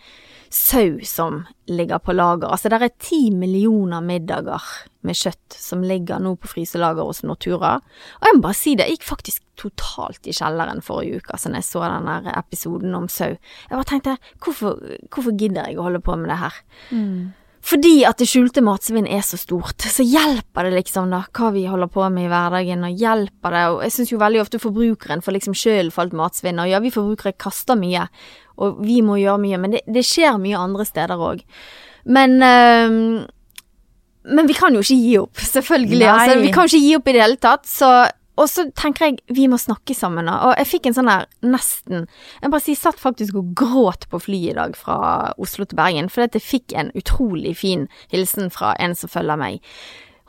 sau som ligger på lager. Altså det er ti millioner middager med kjøtt som ligger nå på fryselager hos Nortura. Og jeg må bare si det, jeg gikk faktisk totalt i kjelleren forrige uke, altså når jeg så den der episoden om sau. Jeg bare tenkte, hvorfor, hvorfor gidder jeg å holde på med det her? Fordi at det skjulte matsvinn er så stort, så hjelper det liksom da hva vi holder på med i hverdagen, og hjelper det, og jeg syns jo veldig ofte forbrukeren får liksom sjøl falt matsvinn, og ja, vi forbrukere kaster mye, og vi må gjøre mye, men det, det skjer mye andre steder òg. Men øhm, men vi kan jo ikke gi opp, selvfølgelig. Altså, vi kan jo ikke gi opp i det hele tatt. Så, og så tenker jeg vi må snakke sammen. Og jeg fikk en sånn der nesten Jeg bare sier, satt faktisk og gråt på flyet i dag fra Oslo til Bergen, fordi at jeg fikk en utrolig fin hilsen fra en som følger meg.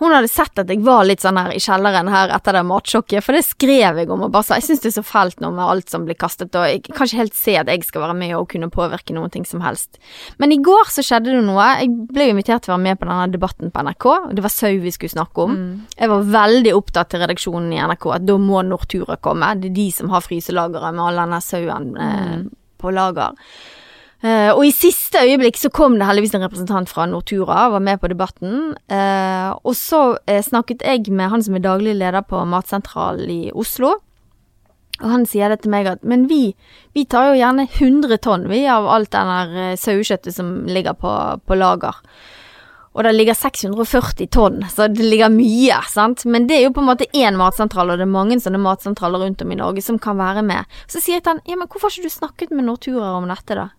Hun hadde sett at jeg var litt sånn her i kjelleren her etter det matsjokket, for det skrev jeg om og bare sa jeg syns det er så fælt nå med alt som blir kastet, og jeg kan ikke helt se at jeg skal være med og kunne påvirke noen ting som helst. Men i går så skjedde det noe. Jeg ble invitert til å være med på denne debatten på NRK, det var sau vi skulle snakke om. Jeg var veldig opptatt til redaksjonen i NRK at da må Nortura komme. Det er de som har fryselageret med all denne sauen eh, på lager. Eh, og i siste øyeblikk så kom det heldigvis en representant fra Nortura var med på debatten. Uh, og så uh, snakket jeg med han som er daglig leder på Matsentralen i Oslo. Og han sier det til meg at men vi, vi tar jo gjerne 100 tonn vi av alt den sauekjøttet som ligger på, på lager. Og det ligger 640 tonn, så det ligger mye, sant. Men det er jo på en måte én matsentral, og det er mange sånne matsentraler rundt om i Norge som kan være med. Så sier jeg til han, ja men hvorfor har ikke du snakket med Nortura om dette da?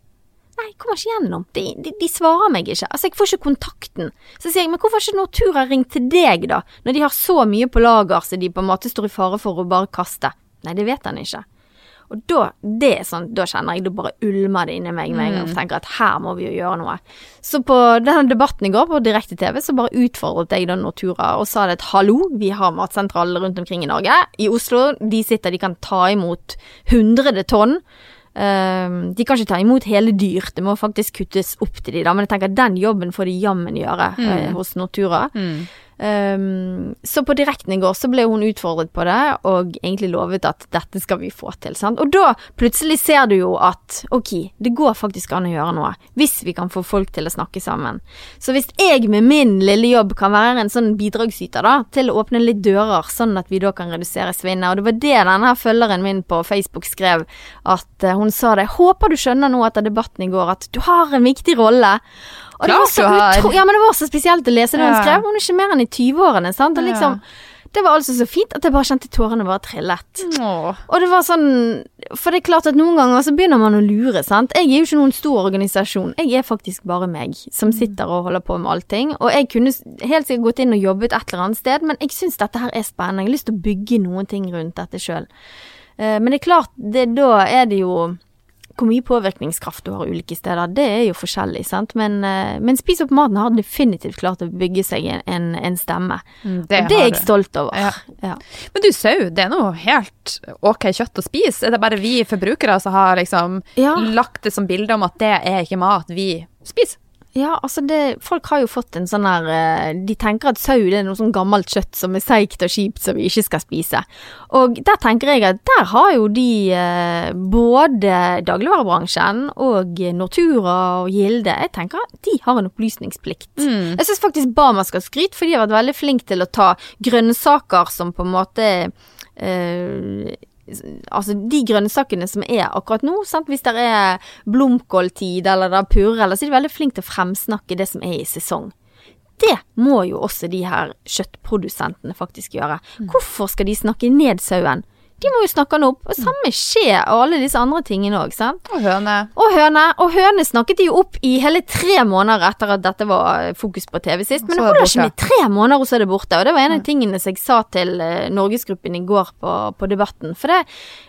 Nei, jeg kommer ikke gjennom. De, de, de svarer meg ikke. Altså, jeg får ikke kontakten. Så sier jeg, men hvorfor har ikke Nortura ringt til deg, da? Når de har så mye på lager så de på en måte står i fare for å bare kaste. Nei, det vet han ikke. Og da, det er sånn, da kjenner jeg, det bare ulmer det inni meg med en gang. og jeg tenker at her må vi jo gjøre noe. Så på denne debatten i går på direkte-TV, så bare utfordret jeg da Nortura og sa det at hallo, vi har matsentraler rundt omkring i Norge. I Oslo, de sitter, de kan ta imot 100 tonn. Um, de kan ikke ta imot hele dyr, det må faktisk kuttes opp til de da, men jeg tenker den jobben får de jammen gjøre eh, hos Nortura. Um, så på direkten i går så ble hun utfordret på det, og egentlig lovet at dette skal vi få til. Sant? Og da plutselig ser du jo at ok, det går faktisk an å gjøre noe, hvis vi kan få folk til å snakke sammen. Så hvis jeg med min lille jobb kan være en sånn bidragsyter da, til å åpne litt dører, sånn at vi da kan redusere svinnet, og det var det denne følgeren min på Facebook skrev, at uh, hun sa det, håper du skjønner nå etter debatten i går at du har en viktig rolle. Og det var, så utro- ja, men det var så spesielt å lese det hun skrev. Hun er ikke mer enn i 20-årene, sant. Og liksom, det var altså så fint at jeg bare kjente tårene bare trillet. Åh. Og det var sånn For det er klart at noen ganger så begynner man å lure, sant. Jeg er jo ikke noen stor organisasjon. Jeg er faktisk bare meg som sitter og holder på med allting. Og jeg kunne helt sikkert gått inn og jobbet et eller annet sted, men jeg syns dette her er spennende. Jeg har lyst til å bygge noen ting rundt dette sjøl. Men det er klart, det, da er det jo hvor mye påvirkningskraft du har ulike steder, det er jo forskjellig, sant. Men, eh, men Spis opp maten har definitivt klart å bygge seg en, en, stemme. Mm, og det er jeg stolt over. Ja. Ja. Men du, sau, det er noe helt ok kjøtt å spise. Er det bare vi forbrukere som har liksom Ja. lagt det som bilde om at det er ikke mat vi spiser? Ja, altså det, folk har jo fått en sånn her eh, De tenker at sau det er noe sånn gammelt kjøtt som er seigt og kjipt som vi ikke skal spise. Og der tenker jeg at der har jo de eh, både dagligvarebransjen og Nortura og Gilde Jeg tenker at de har en opplysningsplikt. Jeg syns faktisk Bama skal skryte, for de har vært veldig flinke til å ta grønnsaker som på en måte eh, Altså de grønnsakene som er akkurat nå, sant? hvis det er blomkåltid eller det er purre, eller så er de veldig flinke til å fremsnakke det som er i sesong. Det må jo også de her kjøttprodusentene faktisk gjøre. Hvorfor skal de snakke ned sauen? De må jo snakke den opp. Og samme skjer og alle disse andre tingene òg, sant. Og høne. Og høne. Og høne snakket de jo opp i hele tre måneder etter at dette var fokus på TV sist. Men det er holder ikke med tre måneder, og så er det borte. Og det var en av tingene som jeg sa til eh, Norgesgruppen i går på, på Debatten. For det,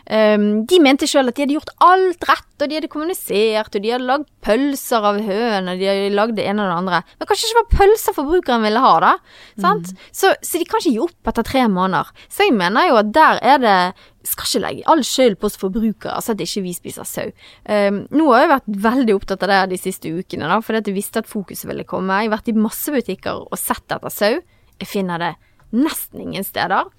um, de mente sjøl at de hadde gjort alt rett, og de hadde kommunisert, og de hadde lagd pølser av høn, og de hadde lagd det ene og det andre. Men kanskje ikke var pølser forbrukeren ville ha, da. Sant? Så, så de kan ikke gi opp etter tre måneder. Så jeg mener jo at der er det skal ikke legge all skyld på oss forbrukere, altså at ikke vi spiser sau. Um, nå har jeg vært veldig opptatt av det de siste ukene, da, fordi at jeg visste at fokuset ville komme. Jeg har vært i masse butikker og sett etter sau. Jeg finner det nesten ingen steder.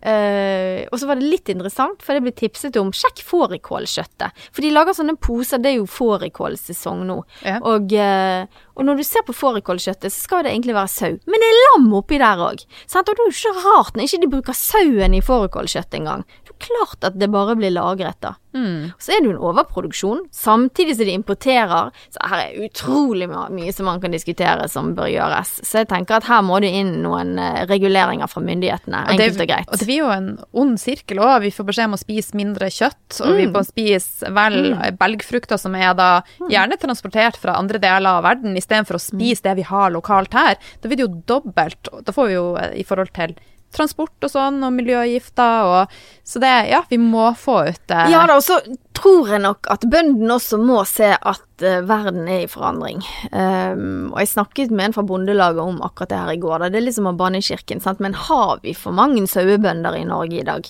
Eh, og så var det litt interessant, for det ble tipset om sjekk fårikålkjøttet. For de lager sånne poser, det er jo fårikålsesong nå. Ja. Og, uh, og når du ser på fårikålkjøttet, så skal det egentlig være sau. Men det er lam oppi der òg. Og det er jo ikke rart når ikke de bruker sauen i fårikålkjøttet engang. Klart at det bare blir lagret, da. Mm. så er det jo en overproduksjon, samtidig som de importerer. Så her er utrolig mye som man kan diskutere som bør gjøres. Så jeg tenker at her må det inn noen eh, reguleringer fra myndighetene, enkelt og greit. og det blir jo en ond sirkel òg. Vi får beskjed om å spise mindre kjøtt, og vi må spise vel belgfrukter som er da gjerne transportert fra andre deler av verden, istedenfor å Mm. spise det vi har lokalt her. Da blir det jo dobbelt. Da får vi jo eh, i forhold til transport og sånn, og miljøgifter og Så det, ja, vi må få ut eh, Ja da, og så tror jeg nok at bøndene også må se at eh, verden er i forandring. Um, og jeg snakket med en fra Bondelaget om akkurat det her i går. Da. Det er liksom å banne i kirken, sant. Men har vi for mange sauebønder i Norge i dag?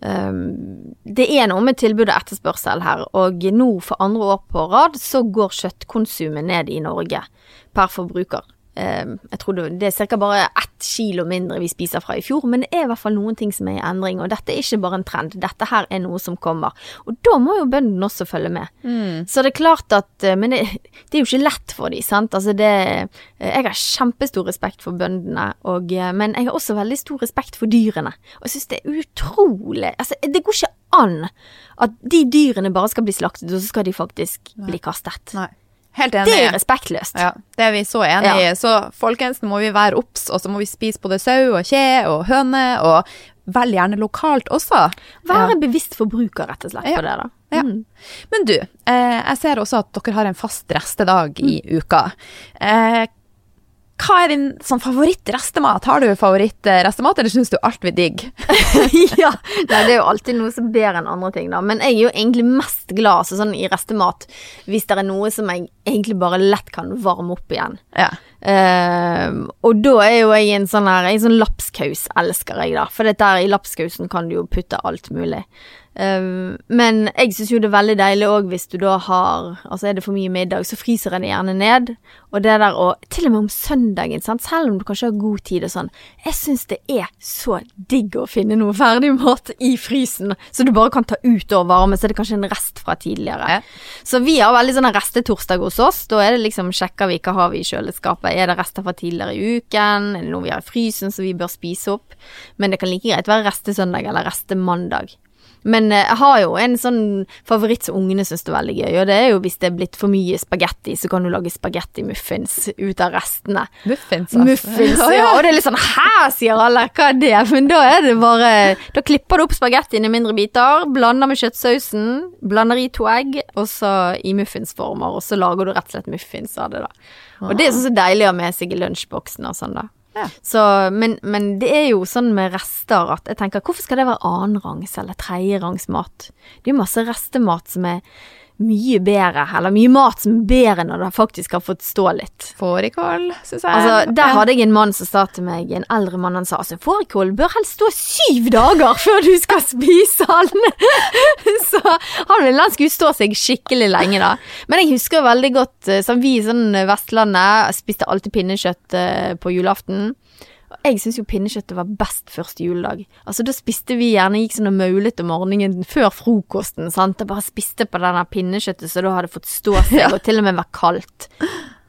Um, det er noe med tilbud og etterspørsel her, og nå for andre år på rad så går kjøttkonsumet ned i Norge per forbruker. Um, jeg tror det, er ca. bare ett kilo mindre vi spiser fra i fjor, men det er i hvert fall noen ting som er i endring, og dette er ikke bare en trend, dette her er noe som kommer. Og da må jo bøndene også følge med. Så det er klart at eh, Men det, det er jo ikke lett for dem, sant. Altså det Jeg har kjempestor respekt for bøndene, og, eh, men jeg har også veldig stor respekt for dyrene. Og jeg syns det er utrolig Altså, det går ikke an at de dyrene bare skal bli slaktet, og så skal de faktisk bli kastet. Nei. Helt enig. Det er respektløst. Ja, det er vi så enig i. Så folkens, nå må vi være obs, og så må vi spise både sau og kje og høne, og veldig gjerne lokalt også. Være bevisst forbruker, rett og slett, Ja. på det, da. Ja. Mm. Men du, eh, jeg ser også at dere har en fast restedag i uka. Eh, hva er din sånn favoritt-restemat? Har du favoritt-restemat, eller syns du alt blir digg? ja. Nei, det er jo alltid noe som bedre enn andre ting, da. Men jeg er jo egentlig mest glad altså, sånn, i restemat hvis det er noe som jeg egentlig bare lett kan varme opp igjen. Ja. Uh, og da er jo jeg en sånn her En sånn lapskaus-elsker jeg, da. For her, i lapskausen kan du jo putte alt mulig. Ehm, men jeg syns jo det er veldig deilig òg hvis du da har Altså er det for mye middag, så fryser det gjerne ned. Og det der å Til og med om søndagen, sant. Selv om du kanskje har god tid og sånn. Jeg syns det er så digg å finne noe ferdig mat i frysen, så du bare kan ta ut og varme. Så er det kanskje en rest fra tidligere. Så vi har veldig sånn restetorsdag hos oss. Da er det liksom sjekker vi hva har vi i kjøleskapet. Er det rester fra tidligere i uken? Er det noe vi har i frysen som vi bør spise opp? Men det kan like greit være restesøndag eller restemandag. Men eh, jeg har jo en sånn favoritt som ungene syns er veldig gøy, og det er jo hvis det er blitt for mye spagetti, så kan du lage spagetti-muffins ut av restene. Muffins, altså. Muffins, ja. Og det er litt sånn Hæ, sier alle, hva er det? Men da er det bare Da klipper du opp spagettien i mindre biter, blander med kjøttsausen, blander i to egg, og så i muffinsformer, og så lager du rett og slett muffins av det, da. Og det er sånn så deilig å ha med seg i lunsjboksen og sånn, da. Ja. Så, men, men det er jo sånn med rester at jeg tenker hvorfor skal det være annenrangs eller tredjerangs mat? Det er jo masse restemat som er mye bedre, eller mye mat som er bedre når det faktisk har fått stå litt. Fårikål, syns jeg. Altså, Der hadde jeg en mann som sa til meg, en eldre mann, han sa altså fårikål bør helst stå syv dager før du skal spise den. så han ville han skulle stå seg skikkelig lenge, da. Men jeg husker veldig godt, eh, som vi i sånn Vestlandet spiste alltid pinnekjøtt eh, på julaften. Og Jeg syns jo pinnekjøttet var best første juledag. Altså Da spiste vi gjerne, gikk sånn og maulet om morgenen før frokosten. sant? Og bare spiste på denne pinnekjøttet så da hadde fått stå seg, og til og med vært kaldt.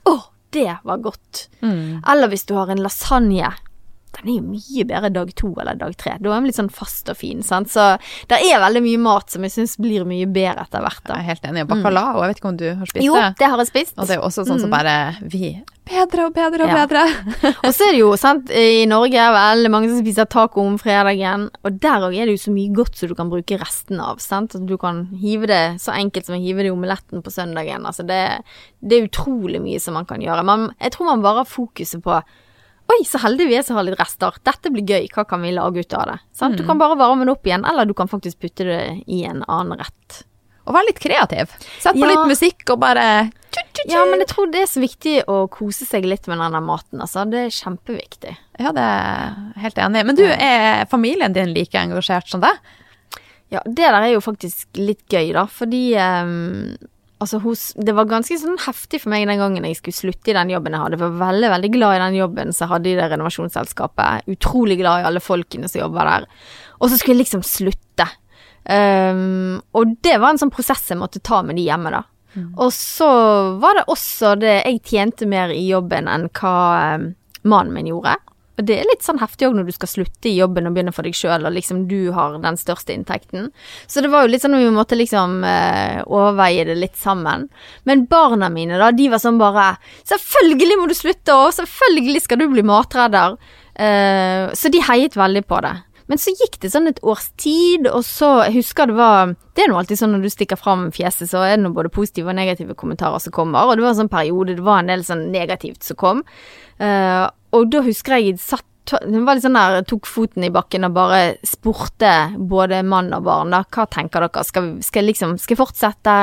Å, det var godt. Mm. Eller hvis du har en lasagne. Den er jo mye bedre dag to eller dag tre. Da er den litt sånn fast og fin. sant? Så det er veldig mye mat som jeg syns blir mye bedre etter hvert. Jeg er helt enig. Bacalao, jeg vet ikke om du har spist Jo, det? det har jeg spist. Og det er jo også sånn som bare vi Bedre og bedre og Ja. bedre. Og så er det jo, sant, i Norge er veldig mange som spiser taco om fredagen, og der òg er det jo så mye godt som du kan bruke resten av, sant. Du kan hive det så enkelt som å hive det i omeletten på søndagen. Altså det, det er utrolig mye som man kan gjøre. Man, jeg tror man bare har fokuset på Oi, så heldige vi er som har litt rester. Dette blir gøy. Hva kan vi lage ut av det? Sant? Du kan bare varme den opp igjen, eller du kan faktisk putte det i en annen rett. Og være litt kreativ. Sett på Ja. litt musikk og bare tju-tju-tju. Ja, men jeg tror det er så viktig å kose seg litt med denne maten, altså. Det er kjempeviktig. Ja, det er helt enig. Men du, er familien din like engasjert som deg? Ja, det der er jo faktisk litt gøy, da, fordi ehm, Altså, hos, det var ganske sånn heftig for meg den gangen jeg skulle slutte i den jobben jeg hadde. Jeg var veldig, veldig glad i den jobben som jeg hadde i det renovasjonsselskapet. Utrolig glad i alle folkene som jobber der. Og så skulle jeg liksom slutte. Um, og det var en sånn prosess jeg måtte ta med de hjemme, da. Og så var det også det Jeg tjente mer i jobben enn hva um, mannen min gjorde. Og det er litt sånn heftig òg når du skal slutte i jobben og begynne for deg sjøl, og liksom du har den største inntekten. Så det var jo litt sånn at vi måtte liksom eh, overveie det litt sammen. Men barna mine, da, de var sånn bare Selvfølgelig må du slutte, og selvfølgelig skal du bli matredder. Eh, så de heiet veldig på det. Men så gikk det sånn et års tid, og så jeg husker det var Det er nå alltid sånn når du stikker fram fjeset, så er det nå både positive og negative kommentarer som kommer. Og det var en sånn periode det var en del sånn negativt som kom. Eh, og da husker jeg satt hun var litt sånn der, tok foten i bakken og bare spurte både mann og barn da, hva tenker dere, skal, vi- skal, liksom, skal jeg fortsette,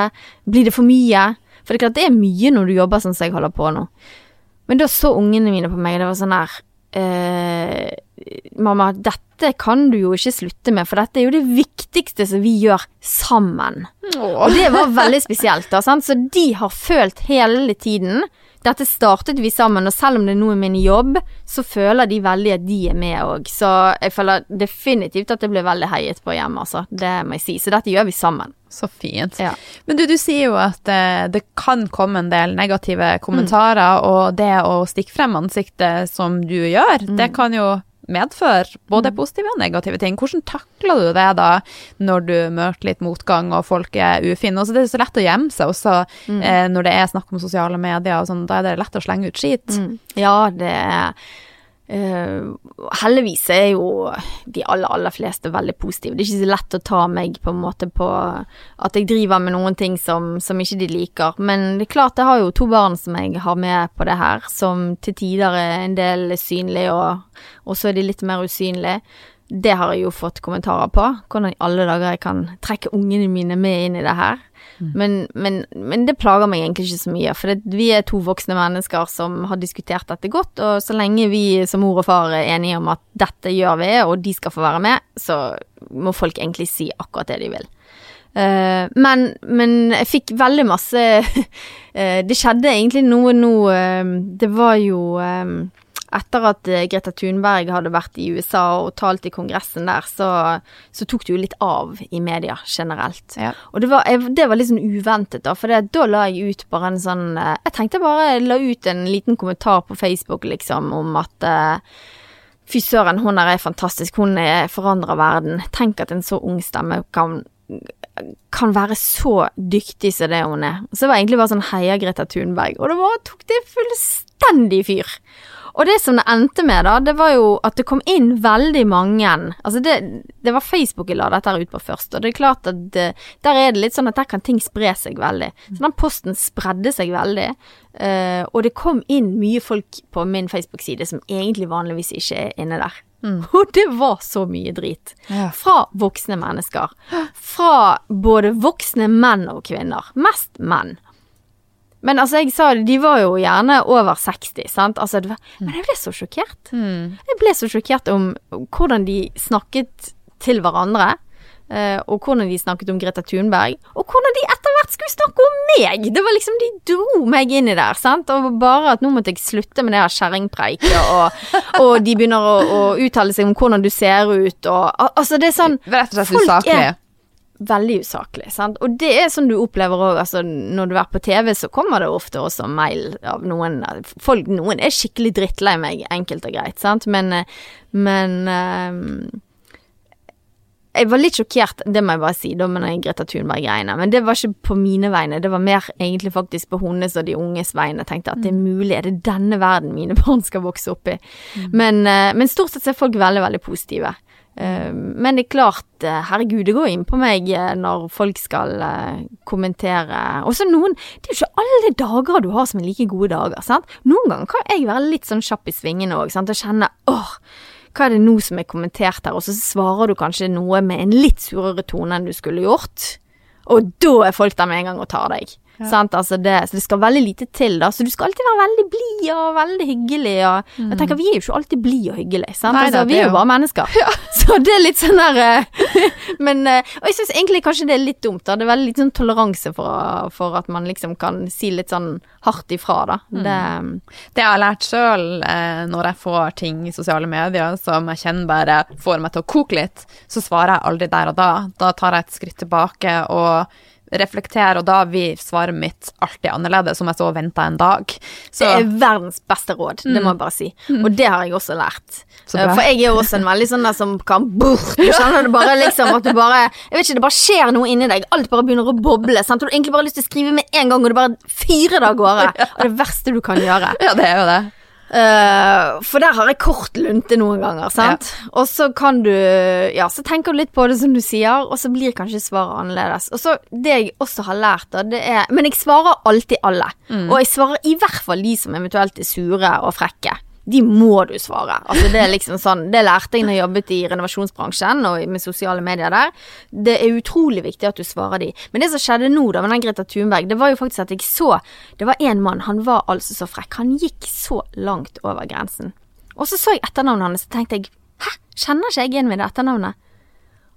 blir det for mye? For det er klart det er mye når du jobber sånn som jeg holder på nå. Men da så ungene mine på meg, og det var sånn her eh, Mamma, dette kan du jo ikke slutte med, for dette er jo det viktigste som vi gjør sammen. Og det var veldig spesielt, da, sant? så de har følt hele tiden dette startet vi sammen, og selv om det nå er min jobb, så føler de veldig at de er med òg. Så jeg føler definitivt at det ble veldig heiet på hjemme, altså. Det må jeg si. Så dette gjør vi sammen. Så fint. Ja. Men du, du sier jo at eh, det kan komme en del negative kommentarer, og det å stikke frem ansiktet som du gjør, det kan jo medføre både positive og negative ting. Hvordan takler du det da, når du møter litt motgang og folk er ufine? Altså, det er så lett å gjemme seg også eh, når det er snakk om sosiale medier og sånn, da er det lett å slenge ut skit. Mm. Ja, det er eh, Heldigvis er jo de aller, aller fleste veldig positive. Det er ikke så lett å ta meg på en måte på at jeg driver med noen ting som, som ikke de liker. Men det er klart, jeg har jo to barn som jeg har med på det her, som til tider er en del synlige, og, og så er de litt mer usynlige. Det har jeg jo fått kommentarer på. Hvordan i alle dager jeg kan trekke ungene mine med inn i det her. Men, men, men det plager meg egentlig ikke så mye, for det, vi er to voksne mennesker som har diskutert dette godt, og så lenge vi som mor og far er enige om at dette gjør vi, og de skal få være med, så må folk egentlig si akkurat det de vil. Uh, men, men jeg fikk veldig masse uh, Det skjedde egentlig noe nå uh, Det var jo etter at eh, Greta Thunberg hadde vært i USA og talt i kongressen der, så, så tok det jo litt av i media generelt. Ja. Og det var, det var litt sånn uventet, da, for det, da la jeg ut bare en sånn eh, Jeg tenkte bare jeg la ut en liten kommentar på Facebook, liksom, om at eh, Fy søren, hun her er fantastisk, hun er forandrer verden. Tenk at en så ung stemme kan kan være så dyktig som det hun er. Så det var egentlig bare sånn heia Greta Thunberg, og det bare tok det fullstendig fyr. Og det som det endte med, da, det var jo at det kom inn veldig mange Altså, det, det var Facebook jeg la dette ut på først, og det er klart at det, der er det litt sånn at der kan ting spre seg veldig. Så den posten spredde seg veldig, uh, og det kom inn mye folk på min Facebook-side som egentlig vanligvis ikke er inne der. Og det var så mye drit. Ja. Fra voksne mennesker. Fra både voksne menn og kvinner. Mest menn. Men altså, jeg sa det, de var jo gjerne over 60, sant. Altså, det var, men jeg ble så sjokkert. Jeg ble så sjokkert om hvordan de snakket til hverandre. eh, og hvordan de snakket om Greta Thunberg. Og hvordan de etter hvert skulle snakke om meg! Det var liksom, De dro meg inn i der. sant? Og bare at nå måtte jeg slutte med det her kjerringpreiket, og, og de begynner å, å uttale seg om hvordan du ser ut, og Altså, det er sånn Rett og slett usaklig. Veldig usaklig, sant. Og det er sånn du opplever òg, altså når du er på TV, så kommer det ofte også mail av noen folk, Noen er skikkelig drittlei meg, enkelt og greit, sant, men eh, Men eh, jeg var litt sjokkert, det må jeg bare si, da med den Greta Thunberg-greiene. Men det var ikke på mine vegne, det var mer egentlig faktisk på hennes og de unges vegne. Jeg tenkte at det er mulig, er det denne verden mine barn skal vokse opp i? Men, eh, men stort sett er folk veldig, veldig positive. Eh, Men det er klart, eh, herregud, det går inn på meg eh, når folk skal kommentere. Og så noen Det er jo ikke alle dager du har som er like gode dager, sant. Noen ganger kan jeg være litt sånn kjapp i svingene òg, sant, og kjenne åh, hva er det nå som er kommentert her, og så svarer du kanskje noe med en litt surere tone enn du skulle gjort. Og da er folk der med en gang og tar deg. Sant? Altså det, så det skal veldig lite til, da. Så du skal alltid være veldig blid og veldig hyggelig. Og jeg tenker, Vi er jo ikke alltid blide og hyggelige. Sant? Nei da, altså, vi er jo bare mennesker. Så det er litt sånn der eh, Men eh, Og jeg syns egentlig kanskje det er litt dumt. da Det er veldig litt sånn toleranse for, for at man liksom kan si litt sånn hardt ifra, da. Det, Det jeg har lært sjøl eh, når jeg får ting i sosiale medier som jeg kjenner bare får meg til å koke litt, så svarer jeg aldri der og da. Da tar jeg et skritt tilbake og reflekterer, og da blir svaret mitt alltid annerledes om jeg så venter en dag. Så Det er verdens beste råd, det må jeg bare si. Og det har jeg også lært. For jeg er jo også en veldig sånn der som kan brr, Du skjønner det bare liksom at du bare Jeg vet ikke, det bare skjer noe inni deg. Alt bare begynner å boble. Sant? Og du egentlig bare har lyst til å skrive med en gang, og du bare fyrer det av gårde. Og det verste du kan gjøre. ja, det er jo det. Eh, for der har jeg kort lunte noen ganger, sant. Og så kan du Ja, så tenker du litt på det som du sier, og så blir kanskje svaret annerledes. Og så det jeg også har lært, da, det er Men jeg svarer alltid alle. Og jeg svarer i hvert fall de som eventuelt er sure og frekke. De må du svare. Altså Det er liksom sånn, det lærte jeg når jeg jobbet i renovasjonsbransjen og med sosiale medier der. Det er utrolig viktig at du svarer de. Men det som skjedde nå da med den Greta Thunberg, det var jo faktisk at jeg så Det var en mann, han var altså så frekk. Han gikk så langt over grensen. Og så så jeg etternavnet hans, og tenkte jeg hæ, kjenner ikke jeg igjen med det etternavnet?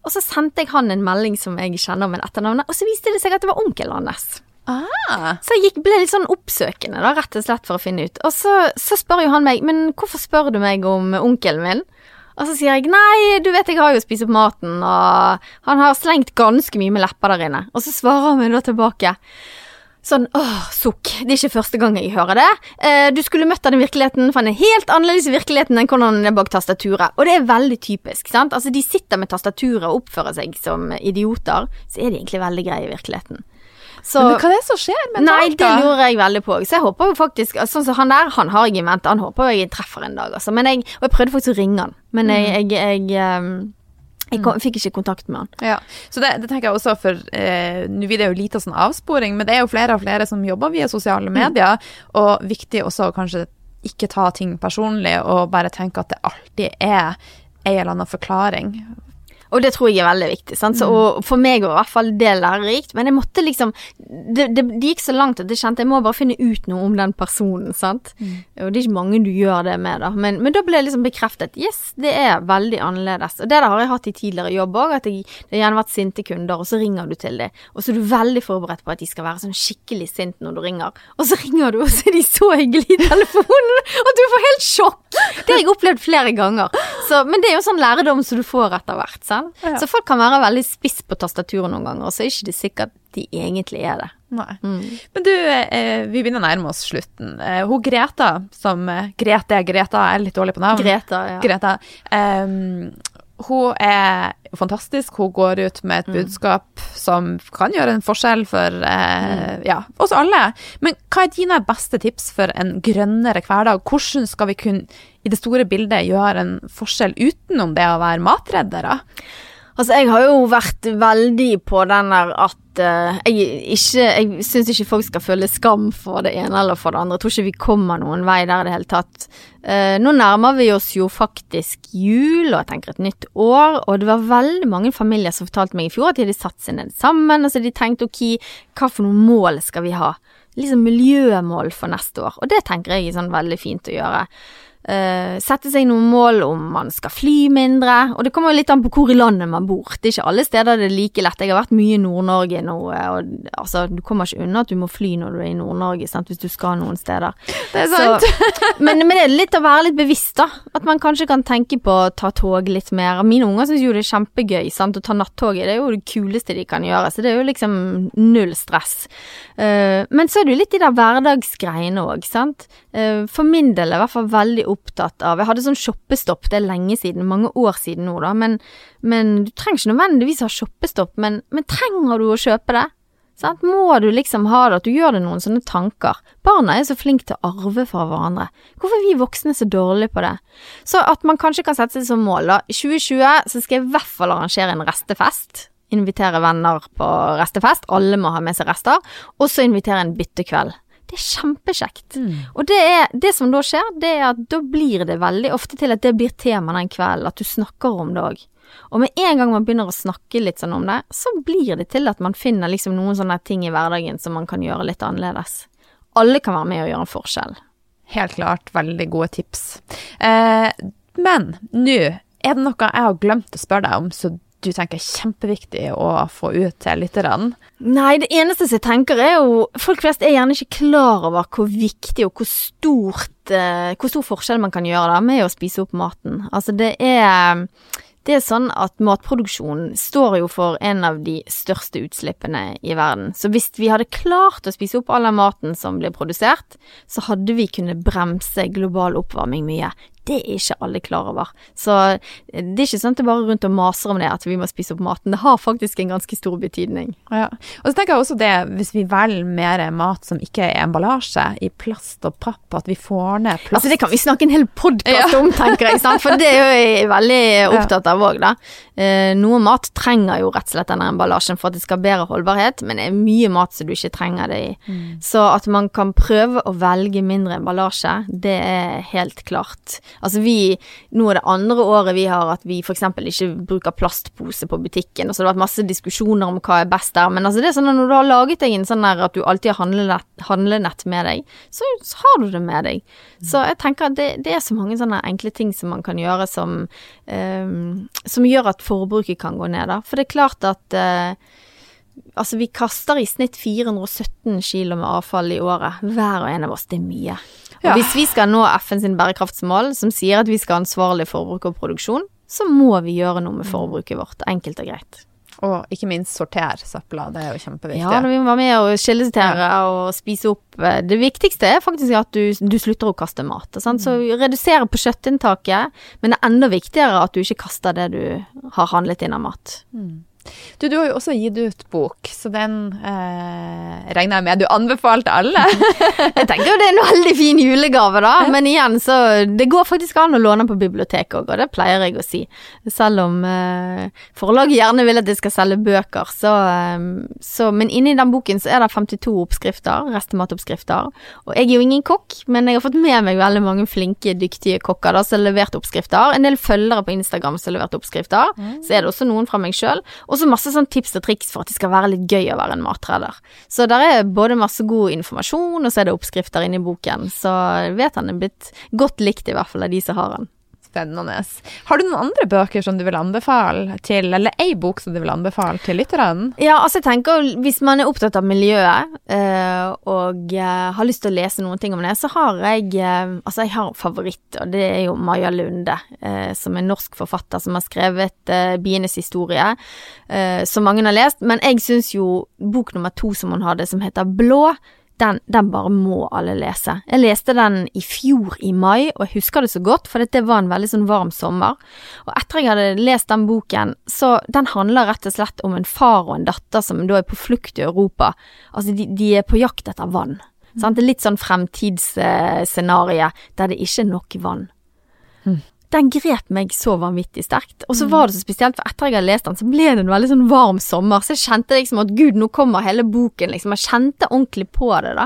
Og så sendte jeg han en melding som jeg kjenner med etternavnet, og så viste det seg at det var onkelen hans. Ah. Så jeg gikk, ble litt sånn oppsøkende, da, rett og slett for å finne ut. Og så, så spør jo han meg, men hvorfor spør du meg om onkelen min? Og så sier jeg nei, du vet jeg har jo spist opp maten, og han har slengt ganske mye med lepper der inne. Og så svarer han meg da tilbake. Sånn åh, sukk. Det er ikke første gang jeg hører det. Eh, du skulle møtt den virkeligheten, for han er helt annerledes i virkeligheten enn hvordan han er bak tastaturet. Og det er veldig typisk, sant. Altså, de sitter med tastaturet og oppfører seg som idioter, så er de egentlig veldig greie i virkeligheten. Så Men hva er det som skjer mentalt, Nei, det lurer jeg veldig på. Så jeg håper jo faktisk Sånn som han der, han har jeg i vente. Han håper jeg treffer en dag, altså. Men jeg, og jeg prøvde faktisk å ringe han, men jeg, jeg, jeg, ehm, jeg kom, fikk ikke kontakt med han. Ja, så det, det tenker jeg også for eh, Nå blir det jo lite sånn avsporing, men det er jo flere og flere som jobber via sosiale medier, og viktig også å kanskje ikke ta ting personlig og bare tenke at det alltid er en eller annen forklaring. Og det tror jeg er veldig viktig. Sant? Så, og for meg var i hvert fall det lærerikt. Men jeg måtte liksom det, det, det gikk så langt at jeg kjente jeg må bare finne ut noe om den personen. Sant? Og det er ikke mange du gjør det med, da. Men, men da ble jeg liksom bekreftet yes, det er veldig annerledes. Og det der har jeg hatt i tidligere jobb òg. At jeg, det har gjerne vært sinte kunder, og så ringer du til dem. Og så er du veldig forberedt på at de skal være sånn skikkelig sint når du ringer. Og så ringer du, og så er de så hyggelige i telefonen at du får helt sjokk! Det har jeg opplevd flere ganger. Så, men det er jo sånn læredom som du får etter hvert. Sant? Ja. Så folk kan være veldig spiss på tastaturet noen ganger, og så er ikke det sikkert de egentlig er det. Nei. Men du, eh, vi begynner å nærme oss slutten. Eh, hun Greta, som eh, Grete Greta, er litt dårlig på navn. Greta, ja. Greta. ehm, hun er fantastisk. Hun går ut med et budskap som kan gjøre en forskjell for eh, ja, oss alle. Men hva er dine beste tips for en grønnere hverdag? Hvordan skal vi kunne i det store bildet gjøre en forskjell utenom det å være matreddere? Altså, jeg har jo vært veldig på den der at uh, jeg ikke Jeg syns ikke folk skal føle skam for det ene eller for det andre. Jeg tror ikke vi kommer noen vei der i det hele tatt. Uh, nå nærmer vi oss jo faktisk jul, og jeg tenker et nytt år, og det var veldig mange familier som fortalte meg i fjor at de hadde satt seg ned sammen, og så de tenkte ok, hva for noen mål skal vi ha? Liksom miljømål for neste år, og det tenker jeg er sånn veldig fint å gjøre. Eh, sette seg noen mål om man skal fly mindre, og det kommer jo litt an på hvor i landet man bor. Det er ikke alle steder det er like lett. Jeg har vært mye i Nord-Norge nå, eh, og altså, du kommer ikke unna at du må fly når du er i Nord-Norge, hvis du skal noen steder. Det er Så, men, men det er litt å være litt bevisst, da. At man kanskje kan tenke på å ta tog litt mer. Mine unger syns jo det er kjempegøy, sant, å ta nattoget. Det er jo det kuleste de kan gjøre, så det er jo liksom null stress. Uh, men så er det jo litt de der hverdagsgreiene òg, sant. Uh, for min del er i hvert fall veldig opptatt av Jeg hadde sånn shoppestopp, det er lenge siden, mange år siden nå, da, men, men du trenger ikke nødvendigvis ha shoppestopp, men, men trenger du å kjøpe det? Sant? Må du liksom ha det, at du gjør deg noen sånne tanker? Barna er så flinke til å arve fra hverandre. Hvorfor er vi voksne så dårlige på det? Så at man kanskje kan sette seg som mål, da. I 2020 så skal jeg i hvert fall arrangere en restefest. Invitere venner på restefest. Alle må ha med seg rester. Og så invitere en byttekveld. Det er kjempekjekt. Og det, er, det som da skjer, det er at da blir det veldig ofte til at det blir tema den kvelden, at du snakker om det òg. Og med en gang man begynner å snakke litt sånn om det, så blir det til at man finner liksom noen sånne ting i hverdagen som man kan gjøre litt annerledes. Alle kan være med og gjøre en forskjell. Helt klart veldig gode tips. Eh, men nå er det noe jeg har glemt å spørre deg om, så du tenker er kjempeviktig å få ut til lytterne? Nei, det eneste som jeg tenker er jo Folk flest er gjerne ikke klar over hvor viktig og hvor stort eh, Hvor stor forskjell man kan gjøre da med å spise opp maten. Altså det er det er sånn at matproduksjon står jo for en av de største utslippene i verden. Så hvis vi hadde klart å spise opp all den maten som blir produsert, så hadde vi kunnet bremse global oppvarming mye. Det er ikke alle klar over. Så eh, det er ikke sånn at det bare rundt og maser om det at vi må spise opp maten. Det har faktisk en ganske stor betydning. Ja. Og så tenker jeg også det, hvis vi velger mer mat som ikke er emballasje, i plast og papp, at vi får ned plast. Altså Det kan vi snakke en hel podkast Ja. om, tenker jeg. Sant? For det er jo jeg veldig opptatt av òg, da. Eh, noe mat trenger jo rett og slett denne emballasjen for at det skal ha bedre holdbarhet, men det er mye mat som du ikke trenger det i. Så at man kan prøve å velge mindre emballasje, det er helt klart. Altså vi, nå er det andre året vi har at vi f.eks. ikke bruker plastpose på butikken, og så har vært masse diskusjoner om hva er best der, men altså det er sånn at når du har laget deg en sånn der at du alltid har handlenett, handlenett med deg, så har du det med deg. Så jeg tenker at det, det er så mange sånne enkle ting som man kan gjøre som, um, som gjør at forbruket kan gå ned, da. For det er klart at uh, Altså, vi kaster i snitt 417 kilo med avfall i året. Hver og en av oss. Det er mye. Og Ja. hvis vi skal nå FN sin bærekraftsmål, som sier at vi skal ha ansvarlig forbruk og produksjon, så må vi gjøre noe med forbruket vårt. Enkelt og greit. Og ikke minst sorter søpla, det er jo kjempeviktig. Ja, vi må være med og skillesortere og spise opp. eh, Det viktigste er faktisk at du, du slutter å kaste mat. Sant? Så redusere på kjøttinntaket, men det er enda viktigere at du ikke kaster det du har handlet inn av mat. Du, du har jo også gitt ut bok, så den eh, regner jeg med du anbefalte alle. Jeg tenker jo det er en veldig fin julegave, da. Men igjen, så Det går faktisk an å låne på biblioteket òg, og det pleier jeg å si. Selv om eh, forlaget gjerne vil at jeg skal selge bøker, så, eh, så Men inni den boken så er det 52 oppskrifter, restematoppskrifter. Og jeg er jo ingen kokk, men jeg har fått med meg veldig mange flinke, dyktige kokker da, som har levert oppskrifter. En del følgere på Instagram som har levert oppskrifter. Så er det også noen fra meg sjøl. Og så masse sånn tips og triks for at det skal være litt gøy å være en matredder. Så der er både masse god informasjon, og så er det oppskrifter inni boken. Så vet han er blitt godt likt, i hvert fall av de som har han. Spennende. Har du noen andre bøker som du vil anbefale til, eller ei bok som du vil anbefale til lytterne? Ja, altså jeg tenker hvis man er opptatt av miljøet øh, og øh, har lyst til å lese noen ting om det, så har jeg øh, Altså jeg har en favoritt, og det er jo Maja Lunde, som er norsk forfatter som har skrevet Bienes historie, som mange har lest. Men jeg syns jo bok nummer to som hun hadde, som heter Blå, den, den bare må alle lese. Jeg leste den i fjor i mai, og jeg husker det så godt, for det var en veldig sånn varm sommer. Og etter jeg hadde lest den boken, så den handler rett og slett om en far og en datter som da er på flukt i Europa. Altså, de, de er på jakt etter vann. Sant? Det er litt sånn fremtidsscenario der det ikke er nok vann. Den grep meg så vanvittig sterkt. Og så var det så spesielt, for etter jeg hadde lest den, så ble det en veldig sånn varm sommer. Så jeg kjente liksom at gud, nå kommer hele boken, liksom. Jeg kjente ordentlig på det, da.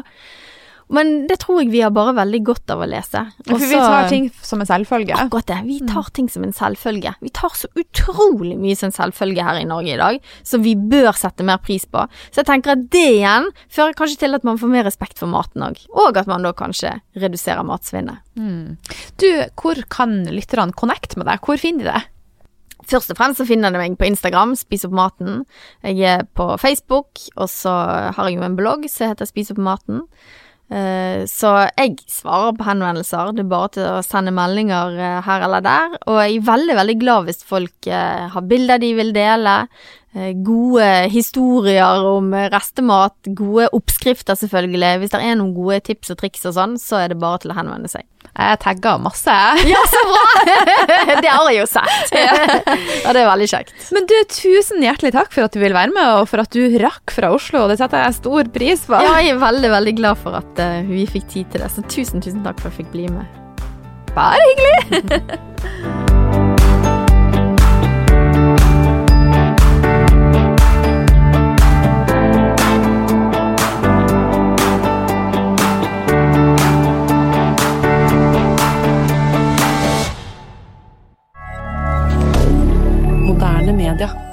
Men det tror jeg vi har bare veldig godt av å lese. For vi tar ting som en selvfølge. Akkurat det. Vi tar ting som en selvfølge. Vi tar så utrolig mye som en selvfølge her i Norge i dag, som vi bør sette mer pris på. Så jeg tenker at det igjen fører kanskje til at man får mer respekt for maten òg, og at man da kanskje reduserer matsvinnet. Du, hvor kan lytterne connect med deg? Hvor finner de det? Først og fremst så finner de meg på Instagram, Spis opp maten. Jeg er på Facebook, og så har jeg jo en blogg som heter Spis opp maten. Eh, Så jeg svarer på henvendelser, det er bare til å sende meldinger eh, her eller der. Og jeg er veldig, veldig glad hvis folk eh, har bilder de vil dele. Eh, Gode historier om eh, restemat, gode oppskrifter selvfølgelig. Hvis det er noen gode tips og triks og sånn, så er det bare til å henvende seg. Jeg tagger masse. Ja, så bra! det har jeg jo sett. ja, det er veldig kjekt. Men du, tusen hjertelig takk for at du vil være med, og for at du rakk fra Oslo. Det setter jeg stor pris på. Ja, jeg er veldig, veldig glad for at eh, vi fikk tid til det. Så tusen, tusen takk for at jeg fikk bli med. Bare hyggelig. Moderne media.